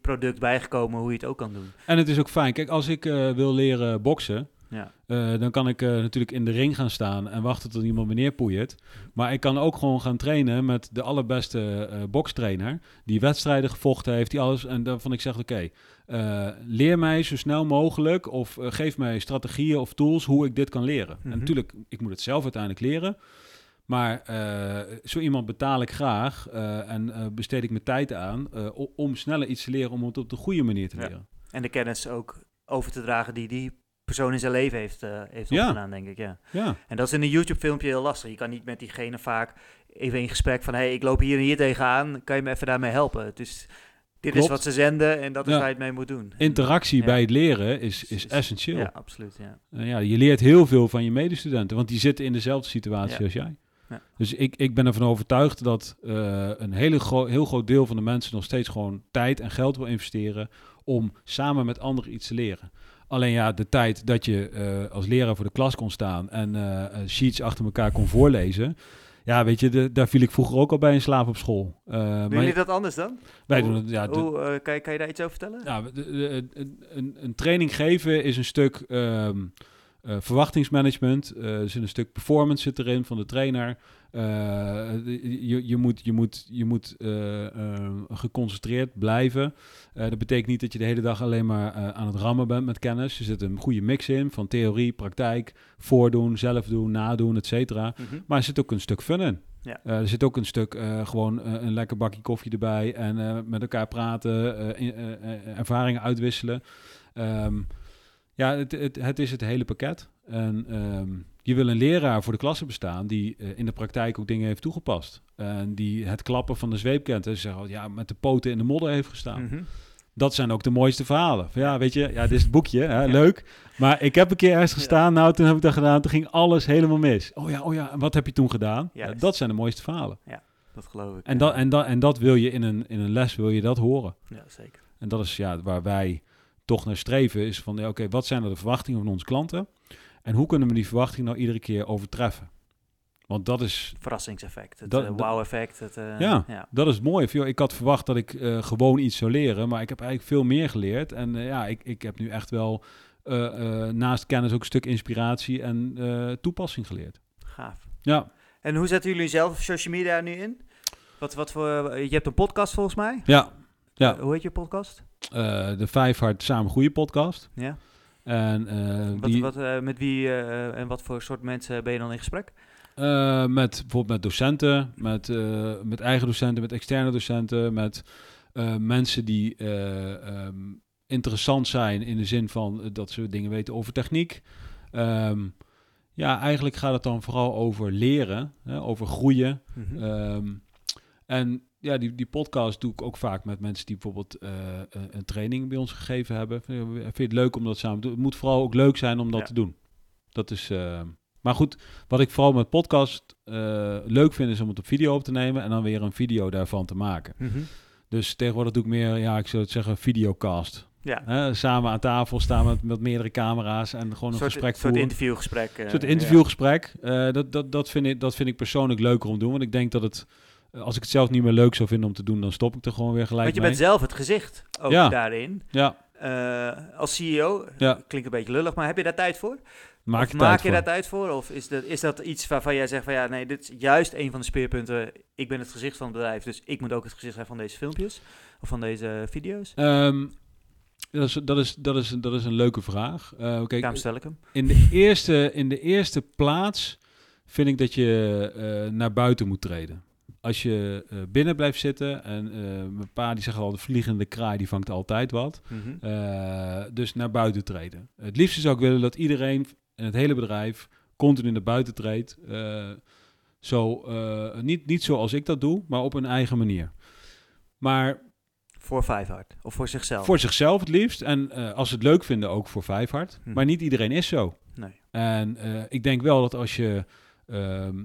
product bijgekomen hoe je het ook kan doen. en het is ook fijn. Kijk, als ik eh, wil leren boksen, Ja, eh, dan kan ik eh, natuurlijk in de ring gaan staan en wachten tot iemand me neerpoeit. Maar ik kan ook gewoon gaan trainen met de allerbeste eh bokstrainer. Die wedstrijden gevochten heeft, die alles. En daarvan ik zeg, oké, leer mij zo snel mogelijk of geef mij strategieën of tools hoe ik dit kan leren. Mhm. En natuurlijk, ik moet het zelf uiteindelijk leren. Maar zo iemand betaal ik graag en besteed ik mijn tijd aan om sneller iets te leren, om het op de goede manier te Ja. leren. en de kennis ook over te dragen die die persoon in zijn leven heeft, eh heeft Ja. opgedaan, denk ik, ja. Ja. En dat is in een YouTube-filmpje heel lastig. Je kan niet met diegene vaak even in gesprek van... hé, hey, ik loop hier en hier tegenaan, kan je me even daarmee helpen? Dus dit is wat ze zenden en dat is Ja. waar je het mee moet doen. Interactie Ja. bij het leren is, is essentieel. Ja, absoluut, ja. Uh, ja, je leert heel veel van je medestudenten, want die zitten in dezelfde situatie als jij. Dus ik, ik ben ervan overtuigd dat eh, een hele gro- heel groot deel van de mensen nog steeds gewoon tijd en geld wil investeren om samen met anderen iets te leren. Alleen ja, de tijd dat je eh, als leraar voor de klas kon staan en eh, sheets achter elkaar kon voorlezen. Ja, weet je, de- daar viel ik vroeger ook al bij in slaap op school. Eh, Doen maar jullie dat anders dan? wij hoe- doen het, ja, de- Hoe, kan, je, kan je daar iets over vertellen? ja, de- de- een, een, een training geven is een stuk ehm, eh, verwachtingsmanagement. eh, er zit een stuk performance zit erin van de trainer. Eh, je, je moet, je moet, je moet geconcentreerd blijven. Dat betekent niet dat je de hele dag alleen maar aan het rammen bent met kennis. Er zit een goede mix in van theorie, praktijk, voordoen, zelf doen, nadoen, et cetera. Mhm. Maar er zit ook een stuk fun in. Ja. Er zit ook een stuk gewoon een lekker bakje koffie erbij en met elkaar praten, in- ervaringen uitwisselen. Ehm, ja, het, het, het is het hele pakket. En ehm, je wil een leraar voor de klasse bestaan die eh, in de praktijk ook dingen heeft toegepast. En die het klappen van de zweep kent. En zeggen, ja, met de poten in de modder heeft gestaan. Mhm. Dat zijn ook de mooiste verhalen. Van, ja, weet je, ja, dit is het boekje, hè, Ja. leuk. Maar ik heb een keer ergens Ja. gestaan, nou, toen heb ik dat gedaan, toen ging alles helemaal mis. Oh ja, oh ja, en wat heb je toen gedaan? Ja, dat zijn de mooiste verhalen. Dat geloof ik. En ja. dat, en, dat, en dat wil je in een, in een les, wil je dat horen. Ja, zeker. En dat is ja, waar wij toch naar streven, is van, ja, oké, wat zijn er de verwachtingen van onze klanten? En hoe kunnen we die verwachtingen nou iedere keer overtreffen? Want dat is, Verrassingseffect, het Dat- eh, dat- wow-effect. Eh, Ja. ja. dat is joh, Ik had verwacht dat ik eh, gewoon iets zou leren, maar ik heb eigenlijk veel meer geleerd. En ja, ik, ik heb nu echt wel naast kennis ook een stuk inspiratie en toepassing geleerd. Gaaf. Ja, En hoe zetten jullie zelf social media nu in? Wat, wat voor, je hebt een podcast volgens mij. ja. Ja. Hoe heet je podcast? Eh, de Vijf Hard Samen Groeien podcast. Ja. En eh, Wat, die, wat, eh, met wie en wat voor soort mensen ben je dan in gesprek? Met bijvoorbeeld met docenten, met, met eigen docenten, met externe docenten, met mensen die eh, ehm, interessant zijn in de zin van dat ze dingen weten over techniek. Ehm, ja, eigenlijk gaat het dan vooral over leren, hè, over groeien. Mhm. Ehm, en ja, die, die podcast doe ik ook vaak met mensen die bijvoorbeeld eh, een- een training bij ons gegeven hebben. Vind je het leuk om dat samen te doen? Het moet vooral ook leuk zijn om dat Ja. te doen. Dat is. eh, maar goed, wat ik vooral met podcast eh, leuk vind, is om het op video op te nemen en dan weer een video daarvan te maken. Mhm. Dus tegenwoordig doe ik meer, ja, ik zou het zeggen, videocast. Ja, Hè, samen aan tafel staan met, met meerdere camera's en gewoon een soort, gesprek soort voeren. interviewgesprek. eh, Een soort interviewgesprek. Eh, dat, dat, dat, vind ik, dat vind ik persoonlijk leuker om te doen. Want ik denk dat het, eh, als ik het zelf niet meer leuk zou vinden om te doen, dan stop ik er gewoon weer gelijk Want je mee. bent zelf het gezicht ook Ja. daarin. Ja, Eh, als CEO, Ja. klinkt een beetje lullig, maar heb je daar tijd voor? maak je maak je voor. daar tijd voor? Of is dat, is dat iets waarvan jij zegt van ja, nee, dit is juist een van de speerpunten. Ik ben het gezicht van het bedrijf, dus ik moet ook het gezicht zijn van deze filmpjes of van deze video's. Ehm, dat, is, dat, is, dat, is, dat is een leuke vraag. Eh, kijk, Daarom stel ik hem. in, de eerste, in de eerste plaats vind ik dat je eh, naar buiten moet treden. Als je eh, binnen blijft zitten en eh, mijn pa die zegt al, de vliegende kraai die vangt altijd wat. Mhm. Eh, dus naar buiten treden. Het liefste zou ik willen dat iedereen in het hele bedrijf continu naar buiten treedt. Zo, niet, niet zoals ik dat doe, maar op een eigen manier. Maar Voor Vijfhard. Of voor zichzelf. voor zichzelf het liefst. En als ze het leuk vinden, ook voor Vijfhard. Hm. Maar niet iedereen is zo. Nee. En ik denk wel dat als je, ehm,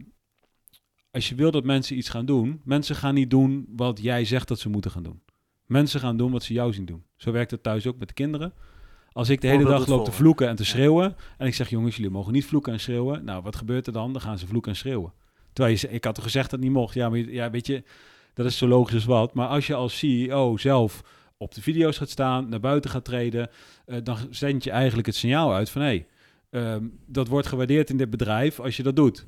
als je wil dat mensen iets gaan doen, mensen gaan niet doen wat jij zegt dat ze moeten gaan doen. Mensen gaan doen wat ze jou zien doen. Zo werkt het thuis ook met de kinderen. Als ik de hele dag loop te vloeken en te schreeuwen en ik zeg jongens, jullie mogen niet vloeken en schreeuwen. Nou, wat gebeurt er dan? Dan gaan ze vloeken en schreeuwen. Terwijl je, ze- ik had toch gezegd dat het niet mocht. Ja, maar ja, weet je, dat is zo logisch als wat. Maar als je als CEO zelf op de video's gaat staan, naar buiten gaat treden, eh, dan zend je eigenlijk het signaal uit van hé, hey, ehm, dat wordt gewaardeerd in dit bedrijf als je dat doet.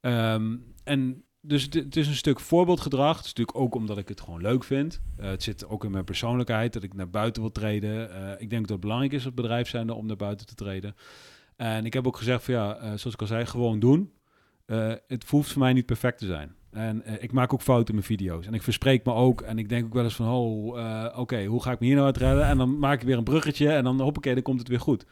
Ehm, en dus het, is een stuk voorbeeldgedrag. Het is natuurlijk ook omdat ik het gewoon leuk vind. Eh, het zit ook in mijn persoonlijkheid dat ik naar buiten wil treden. Eh, ik denk dat het belangrijk is als bedrijf om naar buiten te treden. En ik heb ook gezegd van ja, eh, zoals ik al zei, gewoon doen. Het hoeft voor mij niet perfect te zijn. En ik maak ook fouten in mijn video's. En ik verspreek me ook. En ik denk ook wel eens van, oh, oké, hoe ga ik me hier nou uit redden? En dan maak ik weer een bruggetje en dan hoppakee, dan komt het weer goed.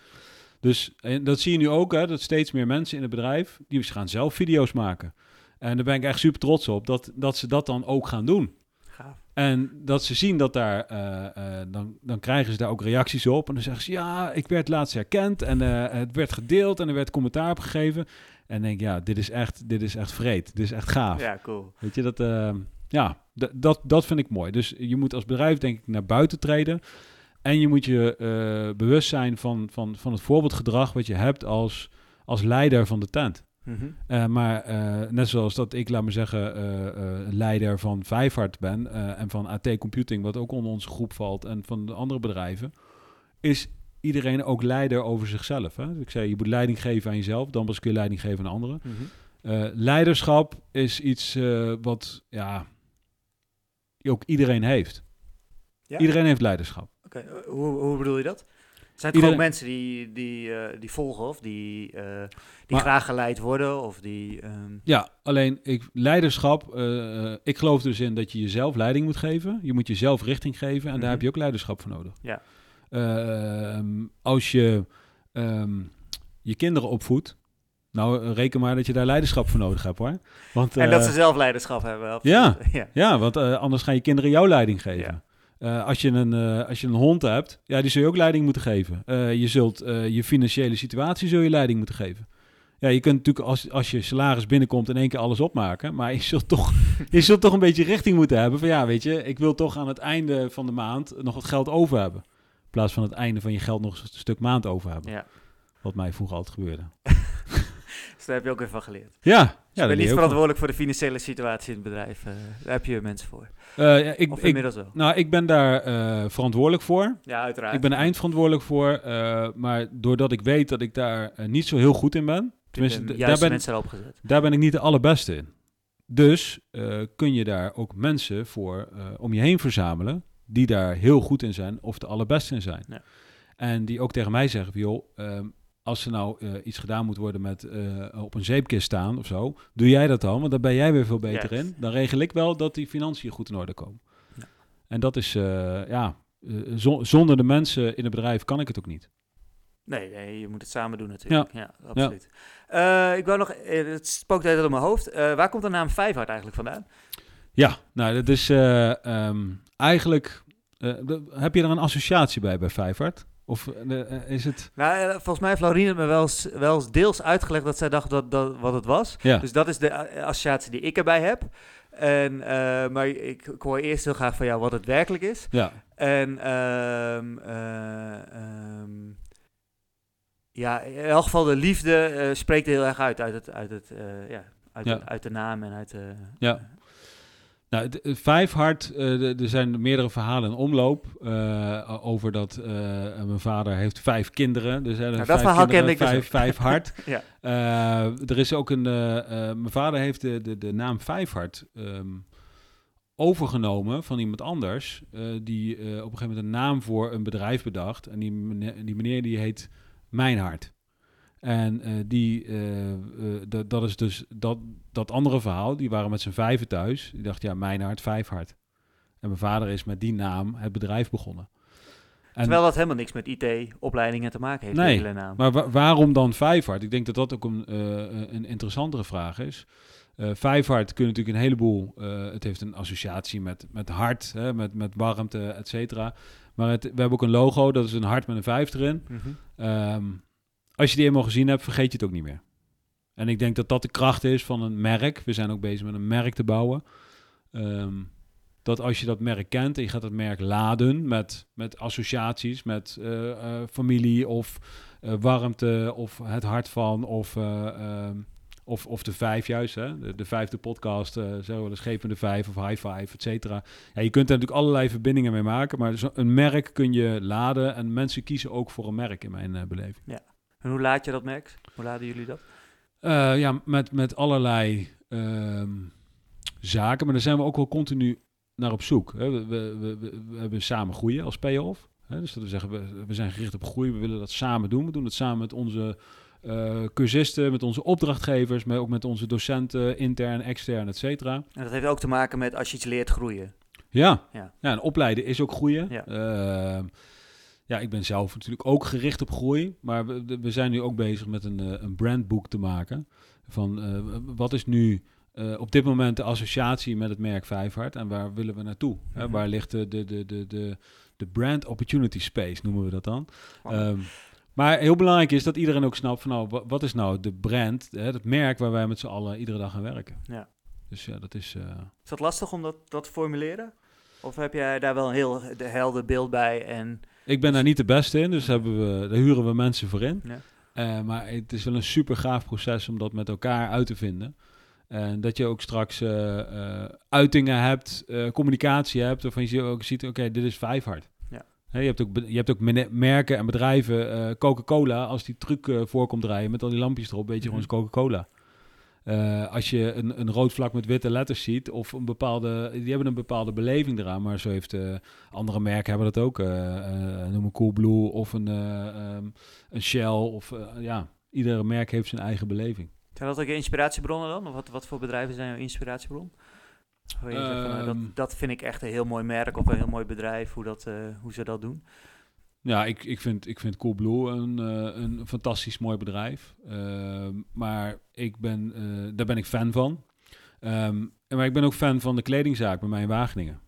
Dus en dat zie je nu ook, hè, dat steeds meer mensen in het bedrijf, die gaan zelf video's maken. En daar ben ik echt super trots op, dat, dat ze dat dan ook gaan doen. Gaaf. En dat ze zien dat daar, eh, eh, dan, dan krijgen ze daar ook reacties op. En dan zeggen ze, ja, ik werd laatst herkend en eh, het werd gedeeld en er werd commentaar op gegeven. En denk ja, dit is echt, dit is echt vreed. Dit is echt gaaf. Ja, cool. Weet je, dat, eh, ja, dat, dat vind ik mooi. Dus je moet als bedrijf denk ik naar buiten treden. En je moet je bewust zijn van, van, van het voorbeeldgedrag wat je hebt als, als leider van de tent. Mhm. Eh, maar eh, net zoals dat ik, laat maar zeggen, eh, leider van Vijfhard ben en van AT Computing, wat ook onder onze groep valt, en van de andere bedrijven, is iedereen ook leider over zichzelf. Hè? Dus ik zei, je moet leiding geven aan jezelf, dan pas kun je leiding geven aan anderen. Mhm. Leiderschap is iets wat ja, ook iedereen heeft. Ja? Iedereen heeft leiderschap. Oké, hoe, hoe bedoel je dat? Zijn het gewoon mensen die, die, eh, die volgen of die, eh, die Maar- graag geleid worden of die... ehm, Ja, alleen ik, leiderschap, eh, ik geloof dus in dat je jezelf leiding moet geven. Je moet jezelf richting geven en Mhm. daar heb je ook leiderschap voor nodig. Ja. Ehm, als je ehm, je kinderen opvoedt, nou reken maar dat je daar leiderschap voor nodig hebt hoor. Want, en dat ze zelf leiderschap hebben. ja. absoluut. ja. Ja, want anders gaan je kinderen jouw leiding geven. Ja. Eh, als, je een, eh, als je een hond hebt, ja, die zul je ook leiding moeten geven. Eh, je zult je financiële situatie zul je leiding moeten geven. Ja, je kunt natuurlijk als, als je salaris binnenkomt in één keer alles opmaken. Maar je zult, toch, je zult toch een beetje richting moeten hebben. Van ja, weet je, ik wil toch aan het einde van de maand nog wat geld over hebben. In plaats van het einde van je geld nog een stuk maand over hebben. Ja. Wat mij vroeger altijd gebeurde. Dus daar heb je ook weer van geleerd. Ja, Dus ja je dat bent niet je verantwoordelijk voor de financiële situatie in het bedrijf. eh, daar heb je mensen voor. Eh, ja, ik, of ik, inmiddels wel. nou, ik ben daar eh, verantwoordelijk voor. Ja, uiteraard. Ik ben er eindverantwoordelijk voor, maar doordat ik weet dat ik daar niet zo heel goed in ben, tenminste, daar ben, mensen erop gezet. daar ben ik niet de allerbeste in. Dus kun je daar ook mensen voor om je heen verzamelen die daar heel goed in zijn of de allerbeste in zijn. Ja. En die ook tegen mij zeggen joh, ehm, als er nou eh, iets gedaan moet worden met eh, op een zeepkist staan of zo, doe jij dat dan, want daar ben jij weer veel beter in. Dan regel ik wel dat die financiën goed in orde komen. Ja. En dat is, eh, ja, zo- zonder de mensen in het bedrijf kan ik het ook niet. Nee, nee, je moet het samen doen natuurlijk. Ja, Ja. absoluut. Eh, ik wou nog, het spookt uit op mijn hoofd. Eh, waar komt de naam Vijfhard eigenlijk vandaan? Ja, nou, dat is eh, ehm, eigenlijk. eh, heb je er een associatie bij bij Vijfhard? Of eh, eh, is het. Nou, eh, volgens mij heeft Laurien het me wel eens, wel eens deels uitgelegd dat zij dacht dat, dat wat het was. Ja, Dus dat is de associatie die ik erbij heb. En, maar ik, ik hoor eerst heel graag van jou wat het werkelijk is. ja, En ehm, eh, ehm, ja, in elk geval de liefde spreekt heel erg uit, uit, het, uit, het, ja, uit, Ja. uit de naam en uit de... ja. Nou, Vijfhard, eh, er zijn meerdere verhalen in omloop eh, over dat eh, mijn vader heeft vijf kinderen. Er zijn er dat vijf verhaal kinderen, kende ik dus vijf, vijf hard. Ja. Er is ook een. mijn vader heeft de, de, de naam Vijfhard ehm, overgenomen van iemand anders. die op een gegeven moment een naam voor een bedrijf bedacht. En die meneer die, meneer die heet Mijnhart. En eh, die, eh, eh, dat- dat is dus dat, dat andere verhaal. Die waren met z'n vijven thuis. Die dacht, ja, mijn hart, vijf hart. En mijn vader is met die naam het bedrijf begonnen. En, Terwijl dat helemaal niks met IT-opleidingen te maken heeft, Nee, naam. maar wa- waarom dan Vijfhart? Ik denk dat dat ook een, een interessantere vraag is. Vijfhart kun je natuurlijk een heleboel... het heeft een associatie met, met hart, hè, met, met warmte, et cetera. Maar het, we hebben ook een logo, dat is een hart met een vijf erin. Ehm, als je die eenmaal gezien hebt, vergeet je het ook niet meer. En ik denk dat dat de kracht is van een merk. We zijn ook bezig met een merk te bouwen. Ehm, dat als je dat merk kent en je gaat dat merk laden met, met associaties, met eh, eh, familie of eh, warmte of het hart van of, eh, ehm, of, of de vijf juist, hè? De, de vijfde podcast, zo wel eens Schepende Vijf of High Five, et cetera. Ja, je kunt er natuurlijk allerlei verbindingen mee maken, maar een merk kun je laden en mensen kiezen ook voor een merk in mijn beleving. En hoe laat je dat, Max? Hoe laden jullie dat? Eh, ja, met, met allerlei ehm, zaken, maar daar zijn we ook wel continu naar op zoek. We, we, we, we- hebben samen groeien als payoff. Dus dat we zeggen, we, we zijn gericht op groei, we willen dat samen doen. We doen het samen met onze eh, cursisten, met onze opdrachtgevers, maar ook met onze docenten, intern, extern, et cetera. En dat heeft ook te maken met als je iets leert groeien. Ja. Ja. ja, en opleiden is ook groeien. Ja. Ja, ik ben zelf natuurlijk ook gericht op groei, maar we, we zijn nu ook bezig met een, eh, een brandboek te maken. Van eh, wat is nu eh, op dit moment de associatie met het merk Vijfhart en waar willen we naartoe? Mhm. waar ligt de, de, de, de, de, de brand opportunity space, noemen we dat dan? Ehm, maar heel belangrijk is dat iedereen ook snapt van nou, wa- wat is nou de brand, hè, het merk waar wij met z'n allen iedere dag aan werken. Ja. Dus ja, dat is... Is dat lastig om dat, dat te formuleren? Of heb jij daar wel een heel de helder beeld bij? En Ik ben daar niet de beste in, dus hebben we, daar huren we mensen voor in. Ja. Eh, maar het is wel een super gaaf proces om dat met elkaar uit te vinden. En dat je ook straks eh, eh, uitingen hebt, communicatie hebt, waarvan je ook ziet, oké, dit is vijfhard. Ja. Hè, je hebt ook, je hebt ook merken en bedrijven, Coca-Cola, als die truc voorkomt draaien met al die lampjes erop, weet je Mhm. gewoon Coca-Cola. Eh, als je een, een rood vlak met witte letters ziet, of een bepaalde, die hebben een bepaalde beleving eraan, maar zo heeft eh, andere merken hebben dat ook. eh noem een Coolblue of een, eh, ehm, een Shell, of ja, iedere merk heeft zijn eigen beleving. zijn dat ook inspiratiebronnen dan? Of wat, wat voor bedrijven zijn jouw inspiratiebron? Nou, Ehm. dat, dat vind ik echt een heel mooi merk of een heel mooi bedrijf, hoe, dat, hoe ze dat doen. Ja, ik, ik, vind, ik vind Coolblue een, eh, een fantastisch mooi bedrijf. Ehm, maar ik ben, eh, daar ben ik fan van. En maar ik ben ook fan van de kledingzaak bij mij in Wageningen.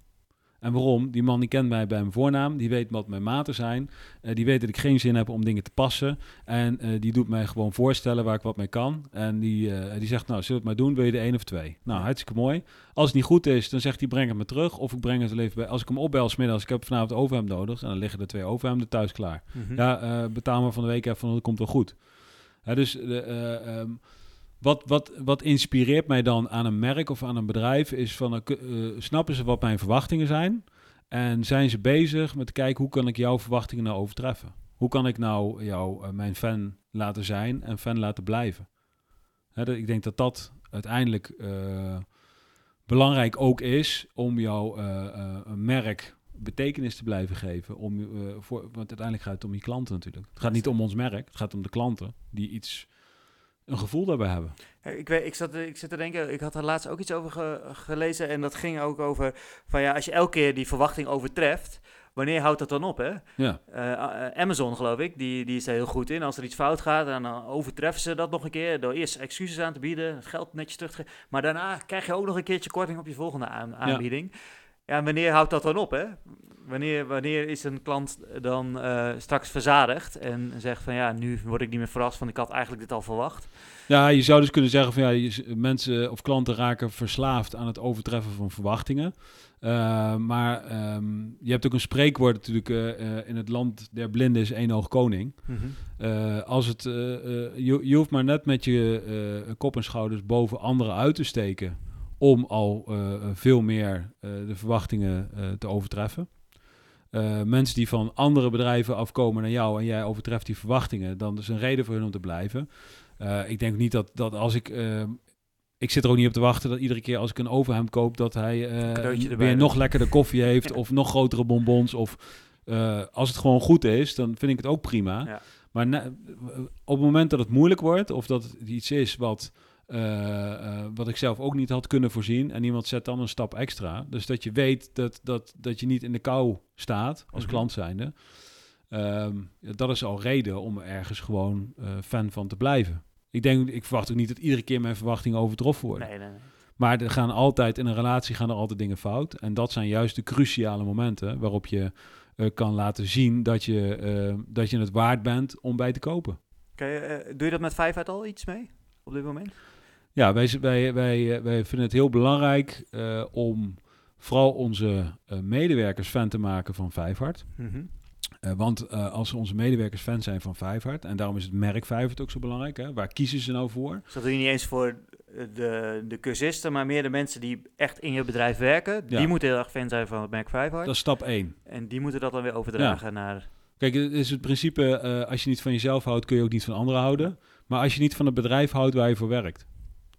En waarom? Die man die kent mij bij mijn voornaam. Die weet wat mijn maten zijn. Eh, die weet dat ik geen zin heb om dingen te passen. En eh, die doet mij gewoon voorstellen waar ik wat mee kan. En die, eh, die zegt, nou, zullen we het maar doen? Wil je de één of twee? Nou, hartstikke mooi. Als het niet goed is, dan zegt hij, breng het me terug. Of ik breng het even bij. Als ik hem opbel smiddags, ik heb vanavond overhemd nodig. En dan liggen er twee overhemden thuis klaar. Mhm. Ja, eh, betaal me van de week even, van dat komt wel goed. Dus de, eh, ehm, wat, wat, wat inspireert mij dan aan een merk of aan een bedrijf is van, eh, eh, snappen ze wat mijn verwachtingen zijn? En zijn ze bezig met kijken hoe kan ik jouw verwachtingen nou overtreffen? Hoe kan ik nou jou, eh, mijn fan laten zijn en fan laten blijven? Hè, ik denk dat dat uiteindelijk belangrijk ook is om jouw merk betekenis te blijven geven. Om, voor, want uiteindelijk gaat het om je klanten natuurlijk. Het gaat niet om ons merk, het gaat om de klanten die iets, een gevoel daarbij hebben. Ik, weet, ik, zat, ik zit te denken, ik had er laatst ook iets over ge- gelezen en dat ging ook over van ja, als je elke keer die verwachting overtreft, wanneer houdt dat dan op? Hè? Ja, Eh, eh, Amazon, geloof ik, die, die is er heel goed in. Als er iets fout gaat, dan eh, overtreffen ze dat nog een keer door eerst excuses aan te bieden, het geld netjes terug te geven. Maar daarna krijg je ook nog een keertje korting op je volgende aan- aanbieding. Ja, en wanneer houdt dat dan op? Hè? Wanneer, wanneer is een klant dan eh, straks verzadigd en zegt van ja, nu word ik niet meer verrast, want ik had eigenlijk dit al verwacht. Ja, je zou dus kunnen zeggen van ja, je- mensen of klanten raken verslaafd aan het overtreffen van verwachtingen. Uh, maar ehm, je hebt ook een spreekwoord natuurlijk uh, uh, in het land der blinden is één oog koning. Mhm. Als het, je, je hoeft maar net met je kop en schouders boven anderen uit te steken om al veel meer de verwachtingen te overtreffen. Mensen die van andere bedrijven afkomen naar jou en jij overtreft die verwachtingen, dan is een reden voor hun om te blijven. Ik denk niet dat, dat als ik. Ik zit er ook niet op te wachten dat iedere keer als ik een overhemd koop, dat hij weer nog lekkerder koffie heeft of nog grotere bonbons. Of als het gewoon goed is, dan vind ik het ook prima. Ja. Maar na- op het moment dat het moeilijk wordt, of dat het iets is wat, eh, eh, wat ik zelf ook niet had kunnen voorzien, en iemand zet dan een stap extra. Dus dat je weet dat, dat, dat je niet in de kou staat als Mhm. klant zijnde. Ehm, dat is al reden om er ergens gewoon eh, fan van te blijven. Ik denk, ik verwacht ook niet dat iedere keer mijn verwachtingen overtroffen worden. Nee, nee, nee. Maar er gaan altijd, in een relatie gaan er altijd dingen fout. En dat zijn juist de cruciale momenten waarop je kan laten zien dat je, dat je het waard bent om bij te kopen. Doe je dat met vijf uit al iets mee op dit moment? Ja, wij, wij, wij, eh, wij vinden het heel belangrijk eh, om vooral onze eh, medewerkers fan te maken van Vijfhart. Mhm. Want als onze medewerkers fan zijn van Vijfhart, en daarom is het merk Vijfhart ook zo belangrijk, hè, waar kiezen ze nou voor? Dus dat doe je niet eens voor de, de cursisten, maar meer de mensen die echt in je bedrijf werken. Ja. Die moeten heel erg fan zijn van het merk Vijfhard. Dat is stap 1. En die moeten dat dan weer overdragen naar... Kijk, het is het principe, als je niet van jezelf houdt, kun je ook niet van anderen houden. Maar als je niet van het bedrijf houdt waar je voor werkt,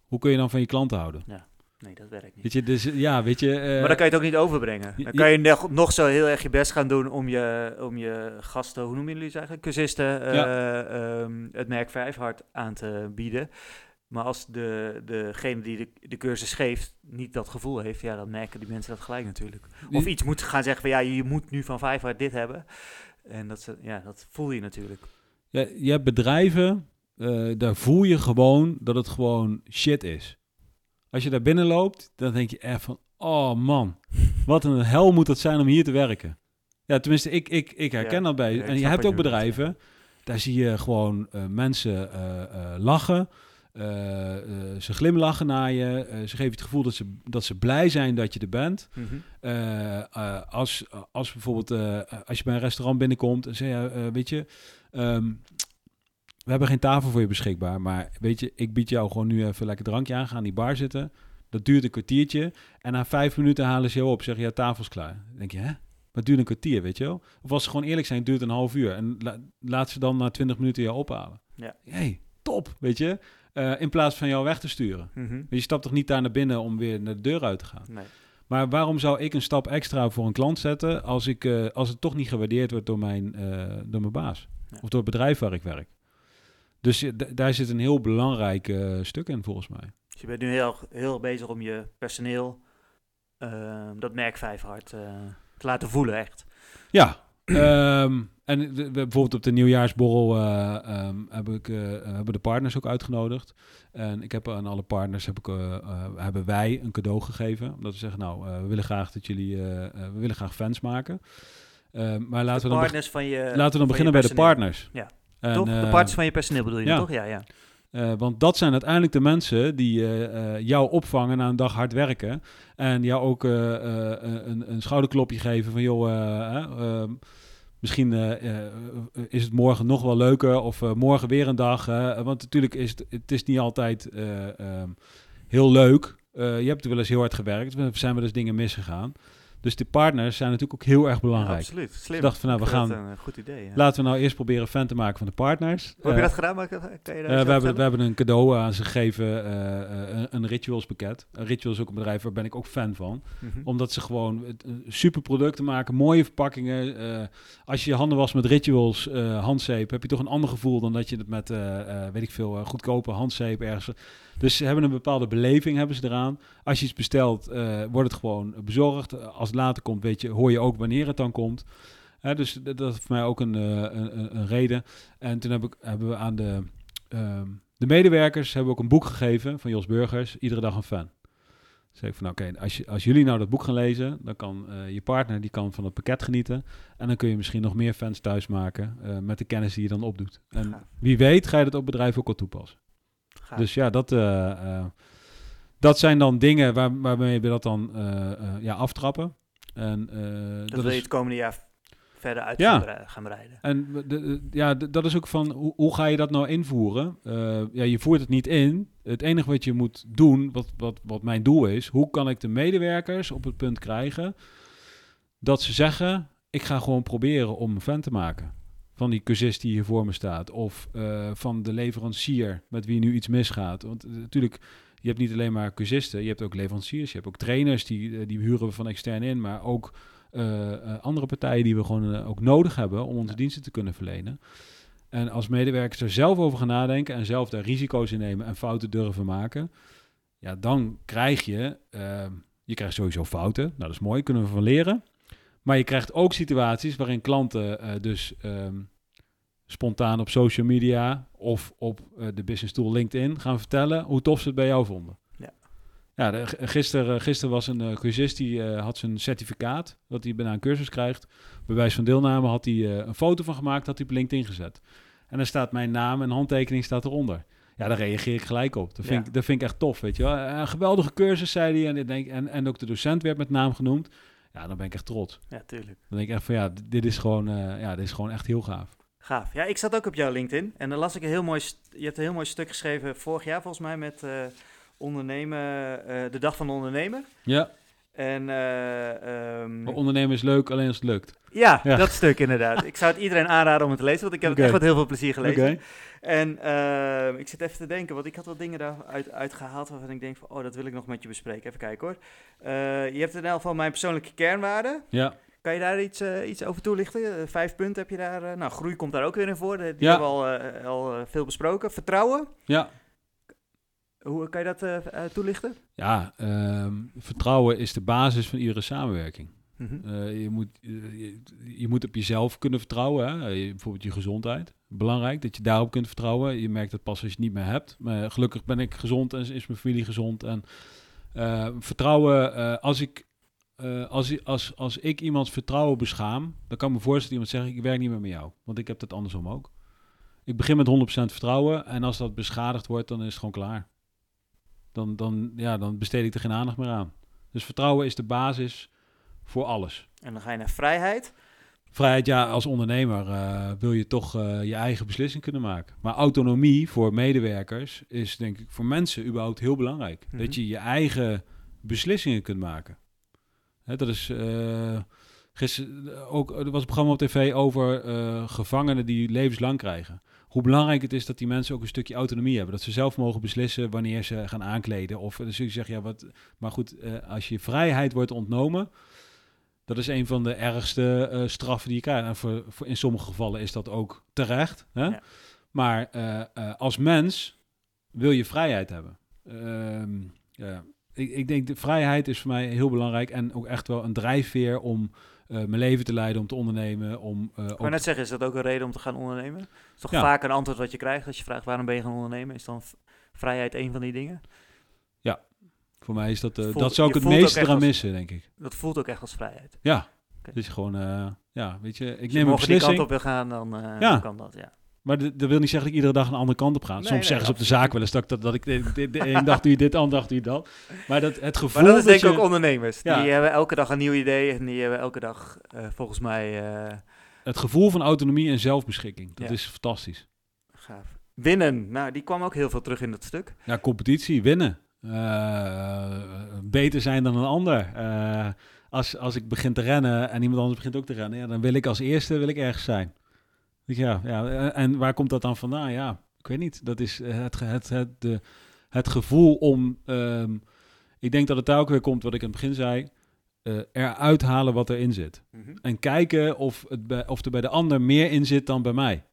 hoe kun je dan van je klanten houden? Nee, dat werkt niet. Weet je, dus ja, weet je... eh, maar dan kan je het ook niet overbrengen. Dan kan je nog, nog zo heel erg je best gaan doen om je, om je gasten, hoe noemen jullie ze eigenlijk? Cursisten, eh, Ja. ehm, het merk Vijfhard aan te bieden. Maar als de, degene die de, de cursus geeft niet dat gevoel heeft, ja, dan merken die mensen dat gelijk natuurlijk. Of iets moet gaan zeggen van ja, je moet nu van Vijfhard dit hebben. En dat, ze, ja, dat voel je natuurlijk. Ja, je hebt bedrijven, eh, daar voel je gewoon dat het gewoon shit is. Als je daar binnen loopt, dan denk je echt van, oh man, wat een hel moet het zijn om hier te werken. Ja, tenminste, ik, ik, ik herken Ja, dat bij. ja, en je hebt ook bedrijven, daar zie je gewoon eh, mensen eh, lachen. ze glimlachen naar je. ze geven het gevoel dat ze, dat ze blij zijn dat je er bent. Eh, als, als bijvoorbeeld als je bij een restaurant binnenkomt en zeg je, weet je, ehm, we hebben geen tafel voor je beschikbaar, maar weet je, ik bied jou gewoon nu even lekker drankje aan, ga aan die bar zitten. Dat duurt een kwartiertje en na vijf minuten halen ze jou op, zeggen ja, tafel is klaar. Dan denk je, hè? Maar het duurt een kwartier, weet je wel? Of als ze gewoon eerlijk zijn, duurt het een half uur. En la- laat ze dan na twintig minuten jou ophalen. Ja. hey, top, weet je? Eh, in plaats van jou weg te sturen. Mhm. Je stapt toch niet daar naar binnen om weer naar de deur uit te gaan? Nee. Maar waarom zou ik een stap extra voor een klant zetten als, ik, eh, als het toch niet gewaardeerd wordt door mijn, eh, door mijn baas? Ja. Of door het bedrijf waar ik werk? Dus daar zit een heel belangrijk eh, stuk in volgens mij. Dus je bent nu heel, heel bezig om je personeel eh, dat merk Vijfhard eh te laten voelen echt. Ja, ehm, en de- we- bijvoorbeeld op de nieuwjaarsborrel ehm, heb ik, hebben de partners ook uitgenodigd. En ik heb aan alle partners heb ik, hebben wij een cadeau gegeven. Omdat we zeggen, nou, we willen graag dat jullie, we willen graag fans maken. Ehm, maar laten de we dan, beg- partners van je laten we dan beginnen bij de partners. Ja. En, toch? de eh, partners van je personeel bedoel je ja. toch? Ja, ja. eh, want dat zijn uiteindelijk de mensen die eh, jou opvangen na een dag hard werken. En jou ook een, een schouderklopje geven van joh, eh, ehm, misschien is het morgen nog wel leuker of morgen weer een dag. want natuurlijk is het, het is niet altijd eh, ehm, heel leuk. Je hebt er wel eens heel hard gewerkt. Er zijn wel eens dingen misgegaan. Dus de partners zijn natuurlijk ook heel erg belangrijk. absoluut. Slim. Ik dacht van, nou, we gaan- Een goed idee. Ja. Laten we nou eerst proberen fan te maken van de partners. Hoe heb je Eh, dat gedaan? Kan, je eh, we, hebben, we hebben een cadeau aan ze gegeven, eh, een, een rituals pakket. Een rituals is ook een bedrijf waar ben ik ook fan van. Mhm. Omdat ze gewoon super producten maken, mooie verpakkingen. Als je je handen was met rituals handzeep, heb je toch een ander gevoel dan dat je het met, weet ik veel, goedkope handzeep ergens... Dus ze hebben een bepaalde beleving hebben ze eraan. Als je iets bestelt, eh, wordt het gewoon bezorgd. Als het later komt, weet je, hoor je ook wanneer het dan komt. Dus dat, dat is voor mij ook een, eh, een, een- een reden. En toen heb ik, hebben we aan de, ehm, de medewerkers hebben we ook een boek gegeven van Jos Burgers. Iedere dag een fan. Dus ik van, oké, als, je, als jullie nou dat boek gaan lezen, dan kan eh, je partner die kan van het pakket genieten. En dan kun je misschien nog meer fans thuis maken met de kennis die je dan opdoet. En wie weet ga je dat op bedrijf ook al toepassen. Gaaf. Dus ja, dat, eh, eh, dat zijn dan dingen waar, waarmee we dat dan eh, ja, aftrappen. En, dat, dat wil je is, het komende jaar verder uit Ja. gaan, bereiden. en de- de- ja, dat is ook van, hoe, hoe ga je dat nou invoeren? Ja, je voert het niet in. Het enige wat je moet doen, wat, wat, wat mijn doel is, hoe kan ik de medewerkers op het punt krijgen dat ze zeggen, ik ga gewoon proberen om een fan te maken. Van die cursist die hier voor me staat. Of eh, van de leverancier met wie nu iets misgaat. Want eh, natuurlijk, je hebt niet alleen maar cursisten. Je hebt ook leveranciers. Je hebt ook trainers, die, eh, die huren we van extern in. Maar ook andere partijen die we gewoon ook nodig hebben om onze Ja. diensten te kunnen verlenen. En als medewerkers er zelf over gaan nadenken en zelf daar risico's in nemen en fouten durven maken, ja, dan krijg je, je krijgt sowieso fouten. Nou, dat is mooi, kunnen we van leren. Maar je krijgt ook situaties waarin klanten eh, dus ehm, spontaan op social media of op eh, de business tool LinkedIn gaan vertellen hoe tof ze het bij jou vonden. Ja. Ja, de, gisteren, gisteren was een uh, cursist die had zijn certificaat dat hij bijna een cursus krijgt. Bij wijze van deelname had hij een foto van gemaakt, had hij op LinkedIn gezet. En dan staat mijn naam en handtekening staat eronder. Ja, daar reageer ik gelijk op. Dat vind, ik, dat vind ik echt tof, weet je wel. Een geweldige cursus, zei hij. En, denk, en, en ook de docent werd met naam genoemd. Ja, dan ben ik echt trots. Ja, tuurlijk. Dan denk ik echt van, ja, dit is gewoon, uh, ja, dit is gewoon echt heel gaaf. Gaaf. Ja, ik zat ook op jouw LinkedIn. En dan las ik een heel mooi... Je hebt een heel mooi stuk geschreven vorig jaar volgens mij met uh, ondernemen... Uh, de dag van de ondernemer. Ja. En, uh, um... Ondernemen is leuk, alleen als het lukt. Ja, ja, dat stuk inderdaad. ik zou het iedereen aanraden om het te lezen, want ik heb okay. het echt met heel veel plezier gelezen. Okay. En uh, ik zit even te denken, want ik had wat dingen daaruit uitgehaald waarvan ik denk van, oh, dat wil ik nog met je bespreken. Even kijken hoor. Uh, je hebt in elk geval mijn persoonlijke kernwaarden. Ja. Kan je daar iets, uh, iets over toelichten? vijf punten heb je daar. nou, groei komt daar ook weer in voor. Die ja. hebben we al, al veel besproken. Vertrouwen. Ja. Hoe kan je dat uh, toelichten? Ja, um, vertrouwen is de basis van iedere samenwerking. Mm -hmm. uh, je, moet, je, je, moet op jezelf kunnen vertrouwen. Hè? Je, bijvoorbeeld je gezondheid. Belangrijk dat je daarop kunt vertrouwen. Je merkt het pas als je het niet meer hebt. Maar gelukkig ben ik gezond en is mijn familie gezond. En uh, vertrouwen, als ik. als, als, als ik iemands vertrouwen beschaam, dan kan ik me voorstellen iemand zeggen: Ik werk niet meer met jou. Want ik heb dat andersom ook. Ik begin met 100% vertrouwen en als dat beschadigd wordt, dan is het gewoon klaar dan, dan, ja, dan besteed ik er geen aandacht meer aan. Dus vertrouwen is de basis voor alles. En dan ga je naar vrijheid. Vrijheid, ja, als ondernemer uh, wil je toch uh, je eigen beslissing kunnen maken. Maar autonomie voor medewerkers is denk ik voor mensen überhaupt heel belangrijk. Mm -hmm. Dat je je eigen beslissingen kunt maken. Hè, dat is uh, gisteren ook, er was een programma op tv over gevangenen die levenslang krijgen hoe belangrijk het is dat die mensen ook een stukje autonomie hebben. Dat ze zelf mogen beslissen wanneer ze gaan aankleden. Of dus je zeggen, ja, wat. Maar goed, uh, als je vrijheid wordt ontnomen. Dat is een van de ergste uh, straffen die je krijgt. En voor, voor, in sommige gevallen is dat ook terecht. Hè? Ja. Maar uh, als mens wil je vrijheid hebben. Ehm, ja, ik, ik denk de vrijheid is voor mij heel belangrijk. En ook echt wel een drijfveer om mijn leven te leiden, om te ondernemen. Om, ik kan net zeggen, is dat ook een reden om te gaan ondernemen? is toch ja. vaak een antwoord wat je krijgt als je vraagt waarom ben je gaan ondernemen? Is dan vrijheid een van die dingen? Ja, voor mij is dat, voelt, dat zou ik het meest eraan missen, denk ik. Dat voelt ook echt als vrijheid? Ja, okay. dus gewoon, ja, weet je, ik als neem je een beslissing. die kant op wil gaan, dan, ja. dan kan dat, ja. Maar dat wil niet zeggen dat ik iedere dag een andere kant op ga. Nee, Soms nee, zeggen ze op de zaak wel eens dat, dat, dat ik de, de, de een dag doe je dit, de andere dag doe je dat. Maar dat, het gevoel maar dat is denk ik je, ook ondernemers. Ja. Die hebben elke dag een nieuw idee en die hebben elke dag uh, volgens mij... Uh, het gevoel van autonomie en zelfbeschikking. Dat ja. is fantastisch. Gaaf. Winnen. Nou, die kwam ook heel veel terug in dat stuk. Ja, competitie, winnen. Uh, beter zijn dan een ander. als, als ik begin te rennen en iemand anders begint ook te rennen... Ja, dan wil ik als eerste wil ik ergens zijn. Ja, ja, en waar komt dat dan vandaan? Ja, ik weet niet. Dat is het, het, het, de, het gevoel om. Um, ik denk dat het daar ook weer komt wat ik aan het begin zei. Uh, eruit halen wat erin zit. Mm -hmm. En kijken of, het bij, of er bij de ander meer in zit dan bij mij.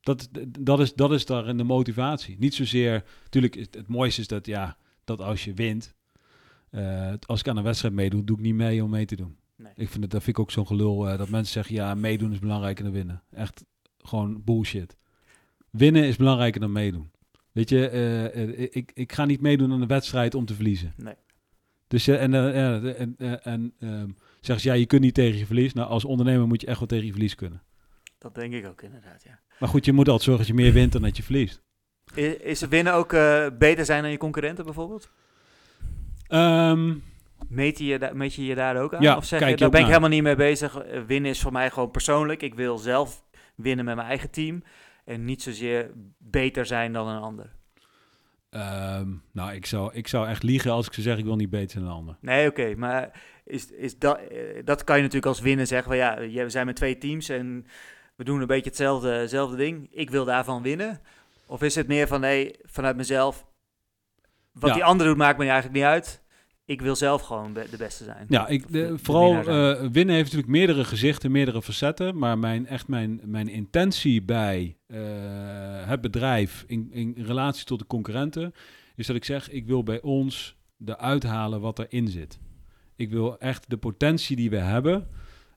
Dat, dat, is, dat is daar in de motivatie. Niet zozeer. Natuurlijk, het, het mooiste is dat, ja, dat als je wint. Uh, als ik aan een wedstrijd meedoe, doe ik niet mee om mee te doen. Nee. Ik vind het, dat vind ik ook zo'n gelul. Uh, dat mensen zeggen, ja, meedoen is belangrijker dan winnen. Echt gewoon bullshit. Winnen is belangrijker dan meedoen. Weet je, uh, ik, ik ga niet meedoen aan een wedstrijd om te verliezen. Nee. Dus en, en, en, en um, zeg je, ja, je kunt niet tegen je verlies. Nou, als ondernemer moet je echt wel tegen je verlies kunnen. Dat denk ik ook inderdaad, ja. Maar goed, je moet altijd zorgen dat je meer wint dan dat je verliest. Is, is winnen ook uh, beter zijn dan je concurrenten bijvoorbeeld? Um, Meet je, je, meet je je daar ook aan? Ja, of zeg kijk je, daar ben ik helemaal niet mee bezig. Uh, winnen is voor mij gewoon persoonlijk. Ik wil zelf winnen met mijn eigen team. En niet zozeer beter zijn dan een ander. Um, nou, ik zou, ik zou echt liegen als ik zou zeggen ik wil niet beter dan een ander. Nee, oké. Okay, maar is, is dat, uh, dat kan je natuurlijk als winnen zeggen. Van, ja, we zijn met twee teams en we doen een beetje hetzelfde, hetzelfde ding. Ik wil daarvan winnen. Of is het meer van, nee, vanuit mezelf... Wat Ja. die ander doet, maakt me eigenlijk niet uit ik wil zelf gewoon be- de beste zijn. Ja, ik, de- vooral eh, winnen heeft natuurlijk meerdere gezichten, meerdere facetten. Maar mijn, echt mijn, mijn intentie bij eh, het bedrijf in, in relatie tot de concurrenten... is dat ik zeg, ik wil bij ons eruit halen wat erin zit. Ik wil echt de potentie die we hebben...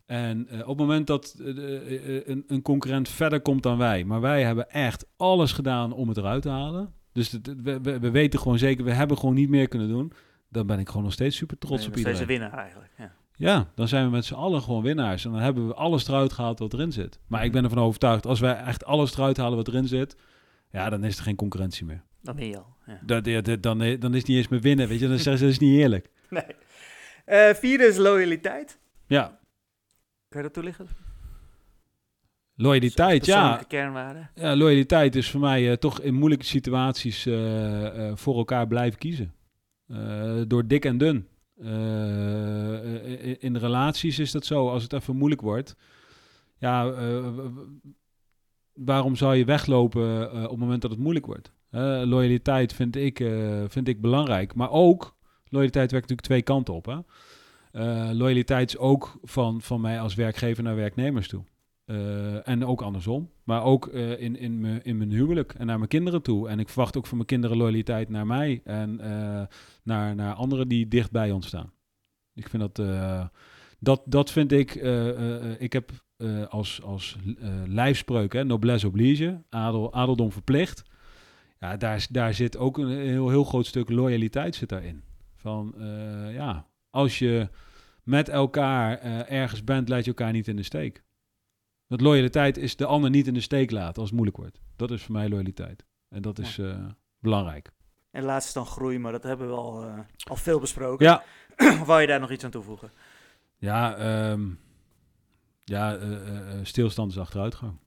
En eh, op het moment dat een, een concurrent verder komt dan wij... maar wij hebben echt alles gedaan om het eruit te halen... Dus het- we weten gewoon zeker, we hebben gewoon niet meer kunnen doen. Dan ben ik gewoon nog steeds super trots op steeds iedereen. de winnaar eigenlijk. Ja. Ja, dan zijn we met z'n allen gewoon winnaars. En dan hebben we alles eruit gehaald wat erin zit. Maar ik ben ervan overtuigd, als wij echt alles eruit halen wat erin zit, ja, dan is er geen concurrentie meer. Dan ben je al. Ja. Dat, ja, dat- dan, dan is het niet eens meer winnen, weet je. Dan zeggen ze, dat is niet eerlijk. Nee. Eh, vierde is loyaliteit. Ja, Kan je dat toelichten? loyaliteit, ja. Kernwaarden. ja. Loyaliteit is voor mij eh, toch in moeilijke situaties eh, voor elkaar blijven kiezen. Eh, door dik en dun. Eh, in, in relaties is dat zo, als het even moeilijk wordt. Ja, eh, waarom zou je weglopen eh, op het moment dat het moeilijk wordt? Eh, loyaliteit vind ik, eh, vind ik belangrijk. Maar ook, loyaliteit werkt natuurlijk twee kanten op. Hè? Eh, loyaliteit is ook van, van mij als werkgever naar werknemers toe. Eh, en ook andersom. Maar ook eh, in, in, mijn, in mijn huwelijk en naar mijn kinderen toe. En ik verwacht ook van mijn kinderen loyaliteit naar mij en eh, naar, naar anderen die dicht bij ons staan. Ik vind dat, dat, dat vind ik, ik heb als, als lijfspreuk, hè, noblesse oblige, adel, adeldom verplicht. Ja, daar, daar zit ook een heel, heel groot stuk loyaliteit zit daarin. Van, ja, als je met elkaar ergens bent, laat je elkaar niet in de steek. Want loyaliteit is de ander niet in de steek laten als het moeilijk wordt. Dat is voor mij loyaliteit. En dat is eh, belangrijk. En laatst dan groei, maar dat hebben we al, eh, al veel besproken. Ja, wou je daar nog iets aan toevoegen? ja, ehm, ja eh, stilstand is achteruitgang.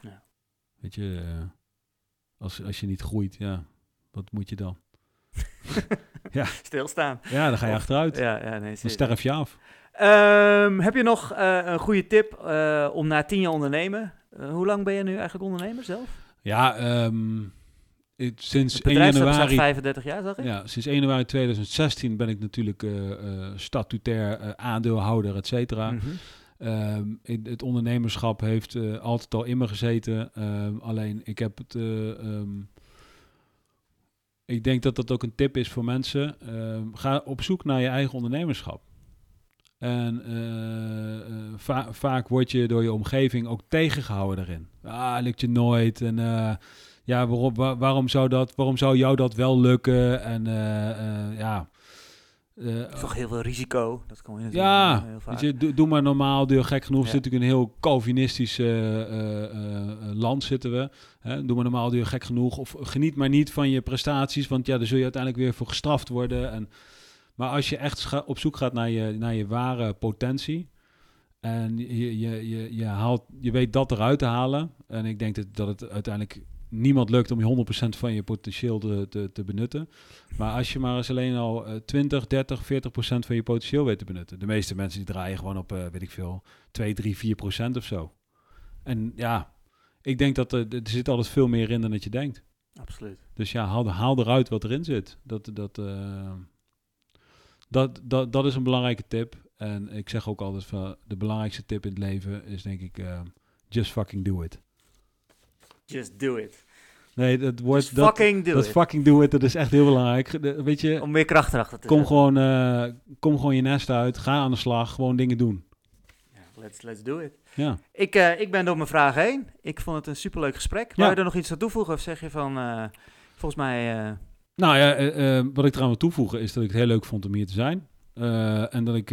Ja. Weet je, als, als je niet groeit, ja, wat moet je dan? Stilstaan. Ja, dan ga je achteruit. Ja, ja, nee, Dan sterf je af. Ehm, heb je nog eh, een goede tip eh, om na tien jaar ondernemen? Eh, hoe lang ben je nu eigenlijk ondernemer zelf? Ja, ehm, ik- sinds Het 1 bedrijf staat januari... 35 jaar, zag ik? Ja, sinds 1 januari 2016 ben ik natuurlijk statutair aandeelhouder, et cetera. Mhm. Ehm, het ondernemerschap heeft altijd al in me gezeten. Alleen ik heb het. ik denk dat dat ook een tip is voor mensen. Ga op zoek naar je eigen ondernemerschap. En eh, eh, va- vaak word je door je omgeving ook tegengehouden daarin. Ah, lukt je nooit. En eh, ja, waarom, wa- waarom, zou dat, waarom zou jou dat wel lukken? En eh, ja. eh, Toch heel veel risico. Dat kan je natuurlijk ja, heel vaak. weet je, doe, doe maar normaal, doe gek genoeg. Ja. zitten natuurlijk in een heel Calvinistisch land zitten we. Hè? Doe maar normaal, doe gek genoeg. Of geniet maar niet van je prestaties, want ja, daar zul je uiteindelijk weer voor gestraft worden. En, maar als je echt op zoek gaat naar je, naar je ware potentie... en je, je, je, je, haalt, je weet dat eruit te halen... en ik denk dat, dat het uiteindelijk niemand lukt om je 100% van je potentieel te, te, te benutten... Maar als je maar eens alleen al eh, 20, 30, 40 procent van je potentieel weet te benutten. De meeste mensen die draaien gewoon op, eh, weet ik veel, 2, 3, 4 procent of zo. En ja, ik denk dat er, er zit altijd veel meer in dan dat je denkt. Absoluut. Dus ja, haal, haal eruit wat erin zit. Dat, dat, eh, dat, dat, dat is een belangrijke tip. En ik zeg ook altijd van de belangrijkste tip in het leven is denk ik eh, just fucking do it. Just do it. Nee, dat woord Just dat, fucking do dat it. fucking do it, dat is echt heel belangrijk. De- weet je, Om meer kracht erachter te Kom gewoon, eh, kom gewoon je nest uit. Ga aan de slag. Gewoon dingen doen. Let's, let's do it. Ja. Ik, eh, ik ben door mijn vragen heen. Ik vond het een superleuk gesprek. Ja. je er nog iets aan toevoegen? Of zeg je van, eh, volgens mij... Nou ja, eh, eh, wat ik eraan wil toevoegen is dat ik het heel leuk vond om hier te zijn. Eh, en dat ik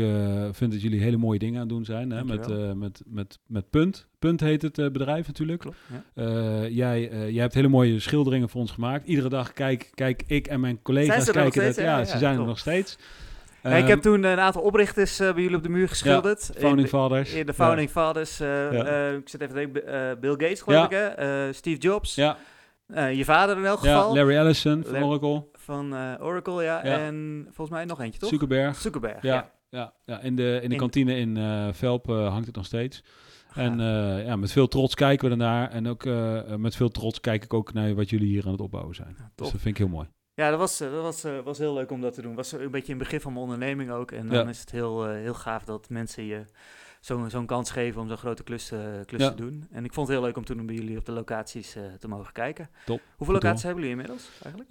vind dat jullie hele mooie dingen aan het doen zijn. Hè? Met, met, met, met Punt. Punt heet het bedrijf natuurlijk. klopt. Ja. Jij, jij hebt hele mooie schilderingen voor ons gemaakt. Iedere dag kijk, kijk ik en mijn collega's nog kijken dat. Ja, Ja, ze ja, zijn er nog steeds. Ja, ik Ehm, heb toen een aantal oprichters bij jullie op de muur geschilderd. in, Founding Fathers. in de Founding Fathers. Ja. eh, ik zit even te denken, Bill Gates geloof Ja. ik hè? Steve Jobs. Ja, Eh, je vader in elk ja, geval. Larry Ellison van Oracle. Van eh, Oracle, ja. Ja. En volgens mij nog eentje, toch? Zuckerberg. Zuckerberg, Ja, ja. ja. ja, in de, in de In- kantine in eh, Velp hangt het nog steeds. En Ja. ja, met veel trots kijken we ernaar. En ook met veel trots kijk ik ook naar wat jullie hier aan het opbouwen zijn. Ja, Dus dat vind ik heel mooi. Ja, dat was, dat was, was heel leuk om dat te doen. was een beetje in het begin van mijn onderneming ook. En dan is het heel, heel gaaf dat mensen je zo'n zo'n kans geven om zo'n grote klus, klus te doen. En ik vond het heel leuk om toen bij jullie op de locaties te mogen kijken. Top. Hoeveel locaties hebben jullie inmiddels eigenlijk?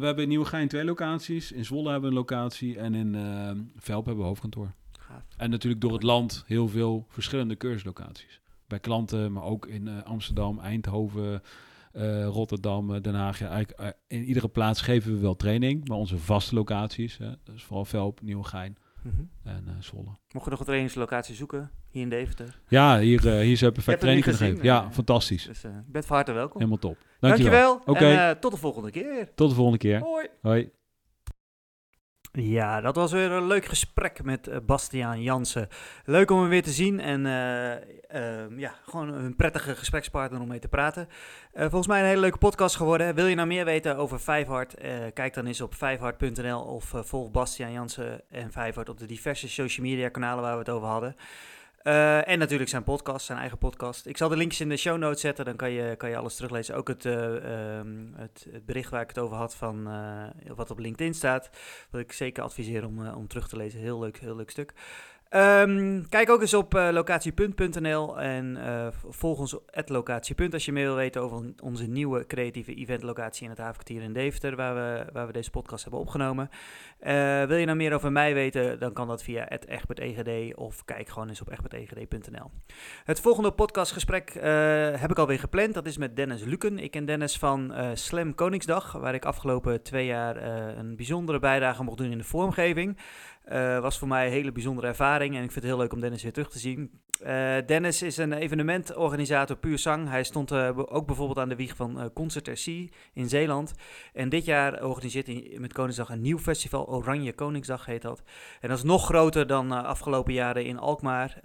we hebben in Nieuwegein twee locaties. In Zwolle hebben we een locatie en in Velp hebben we hoofdkantoor. En natuurlijk door het land heel veel verschillende cursuslocaties. Bij klanten, maar ook in uh, Amsterdam, Eindhoven, uh, Rotterdam, eh, Den Haag. Ja, eigenlijk, in iedere plaats geven we wel training, maar onze vaste locaties, hè, dus vooral Velp, Nieuwegein mm -hmm. en uh, Zwolle. Mocht je nog een trainingslocatie zoeken, hier in Deventer? Ja, hier, hier is perfect training gegeven. Ja, fantastisch. Dus bent van harte welkom. Helemaal top. Dankjewel. Dankjewel. Okay. En tot de volgende keer. Tot de volgende keer. Hoi. Hoi. Ja, dat was weer een leuk gesprek met uh, Bastiaan Jansen. Leuk om hem weer te zien en uh, uh, ja, gewoon een prettige gesprekspartner om mee te praten. volgens mij een hele leuke podcast geworden. Wil je nou meer weten over Vijfhard? kijk dan eens op vijfhard.nl of volg Bastiaan Jansen en Vijfhard op de diverse social media kanalen waar we het over hadden. Uh, en natuurlijk zijn podcast, zijn eigen podcast. Ik zal de linkjes in de show notes zetten, dan kan je, kan je alles teruglezen. Ook het, uh, um, het, bericht waar ik het over had van uh, wat op LinkedIn staat. Wat ik zeker adviseer om, om terug te lezen. Heel leuk, heel leuk stuk. Um, kijk ook eens op uh, locatiepunt.nl en uh, volg ons at locatiepunt als je meer wil weten over onze nieuwe creatieve eventlocatie in het havenkwartier in Deventer, waar we, waar we deze podcast hebben opgenomen. Uh, wil je nou meer over mij weten, dan kan dat via egbertegd of kijk gewoon eens op egbertegd.nl. Het volgende podcastgesprek heb ik alweer gepland, dat is met Dennis Luken. Ik ken Dennis van Slam Koningsdag, waar ik afgelopen twee jaar een bijzondere bijdrage mocht doen in de vormgeving. Uh, was voor mij een hele bijzondere ervaring en ik vind het heel leuk om Dennis weer terug te zien. Uh, Dennis is een evenementorganisator puur zang. Hij stond uh, ook bijvoorbeeld aan de wieg van Concert RC in Zeeland. En dit jaar organiseert hij met Koningsdag een nieuw festival. Oranje Koningsdag heet dat. En dat is nog groter dan afgelopen jaren in Alkmaar.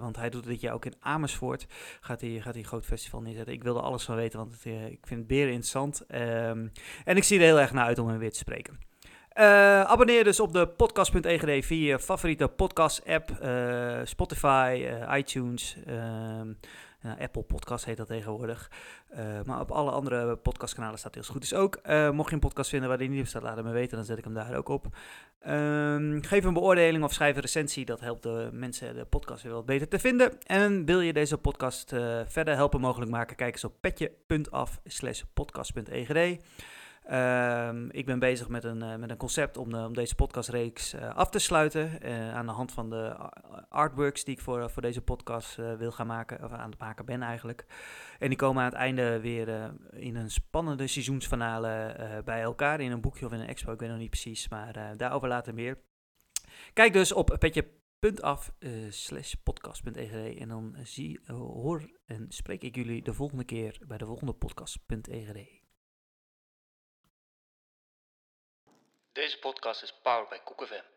want hij doet dit jaar ook in Amersfoort. Gaat hij, gaat hij een groot festival neerzetten. Ik wilde alles van weten, want het, ik vind het beren interessant. Um, en ik zie er heel erg naar uit om hem weer te spreken. Uh, abonneer dus op de podcast.egd via je favoriete podcast-app, uh, Spotify, uh, iTunes, ehm, Apple Podcast heet dat tegenwoordig. maar op alle andere podcastkanalen staat heel goed is ook. mocht je een podcast vinden waar die niet op staat, laat het me weten, dan zet ik hem daar ook op. Um, geef een beoordeling of schrijf een recensie, dat helpt de mensen de podcast weer wat beter te vinden. En wil je deze podcast verder helpen mogelijk maken, kijk eens op petje.af slash podcast.egd. Um, ik ben bezig met een, uh, met een concept om, de, om deze podcastreeks uh, af te sluiten. Uh, aan de hand van de artworks die ik voor, voor deze podcast wil gaan maken, of aan het maken ben eigenlijk. En die komen aan het einde weer in een spannende seizoensfinale bij elkaar. In een boekje of in een expo, ik weet nog niet precies, maar daarover later meer. Kijk dus op petje.af slash podcast.egd en dan zie, hoor en spreek ik jullie de volgende keer bij de volgende podcast.egd. Deze podcast is powered bij KoekFM.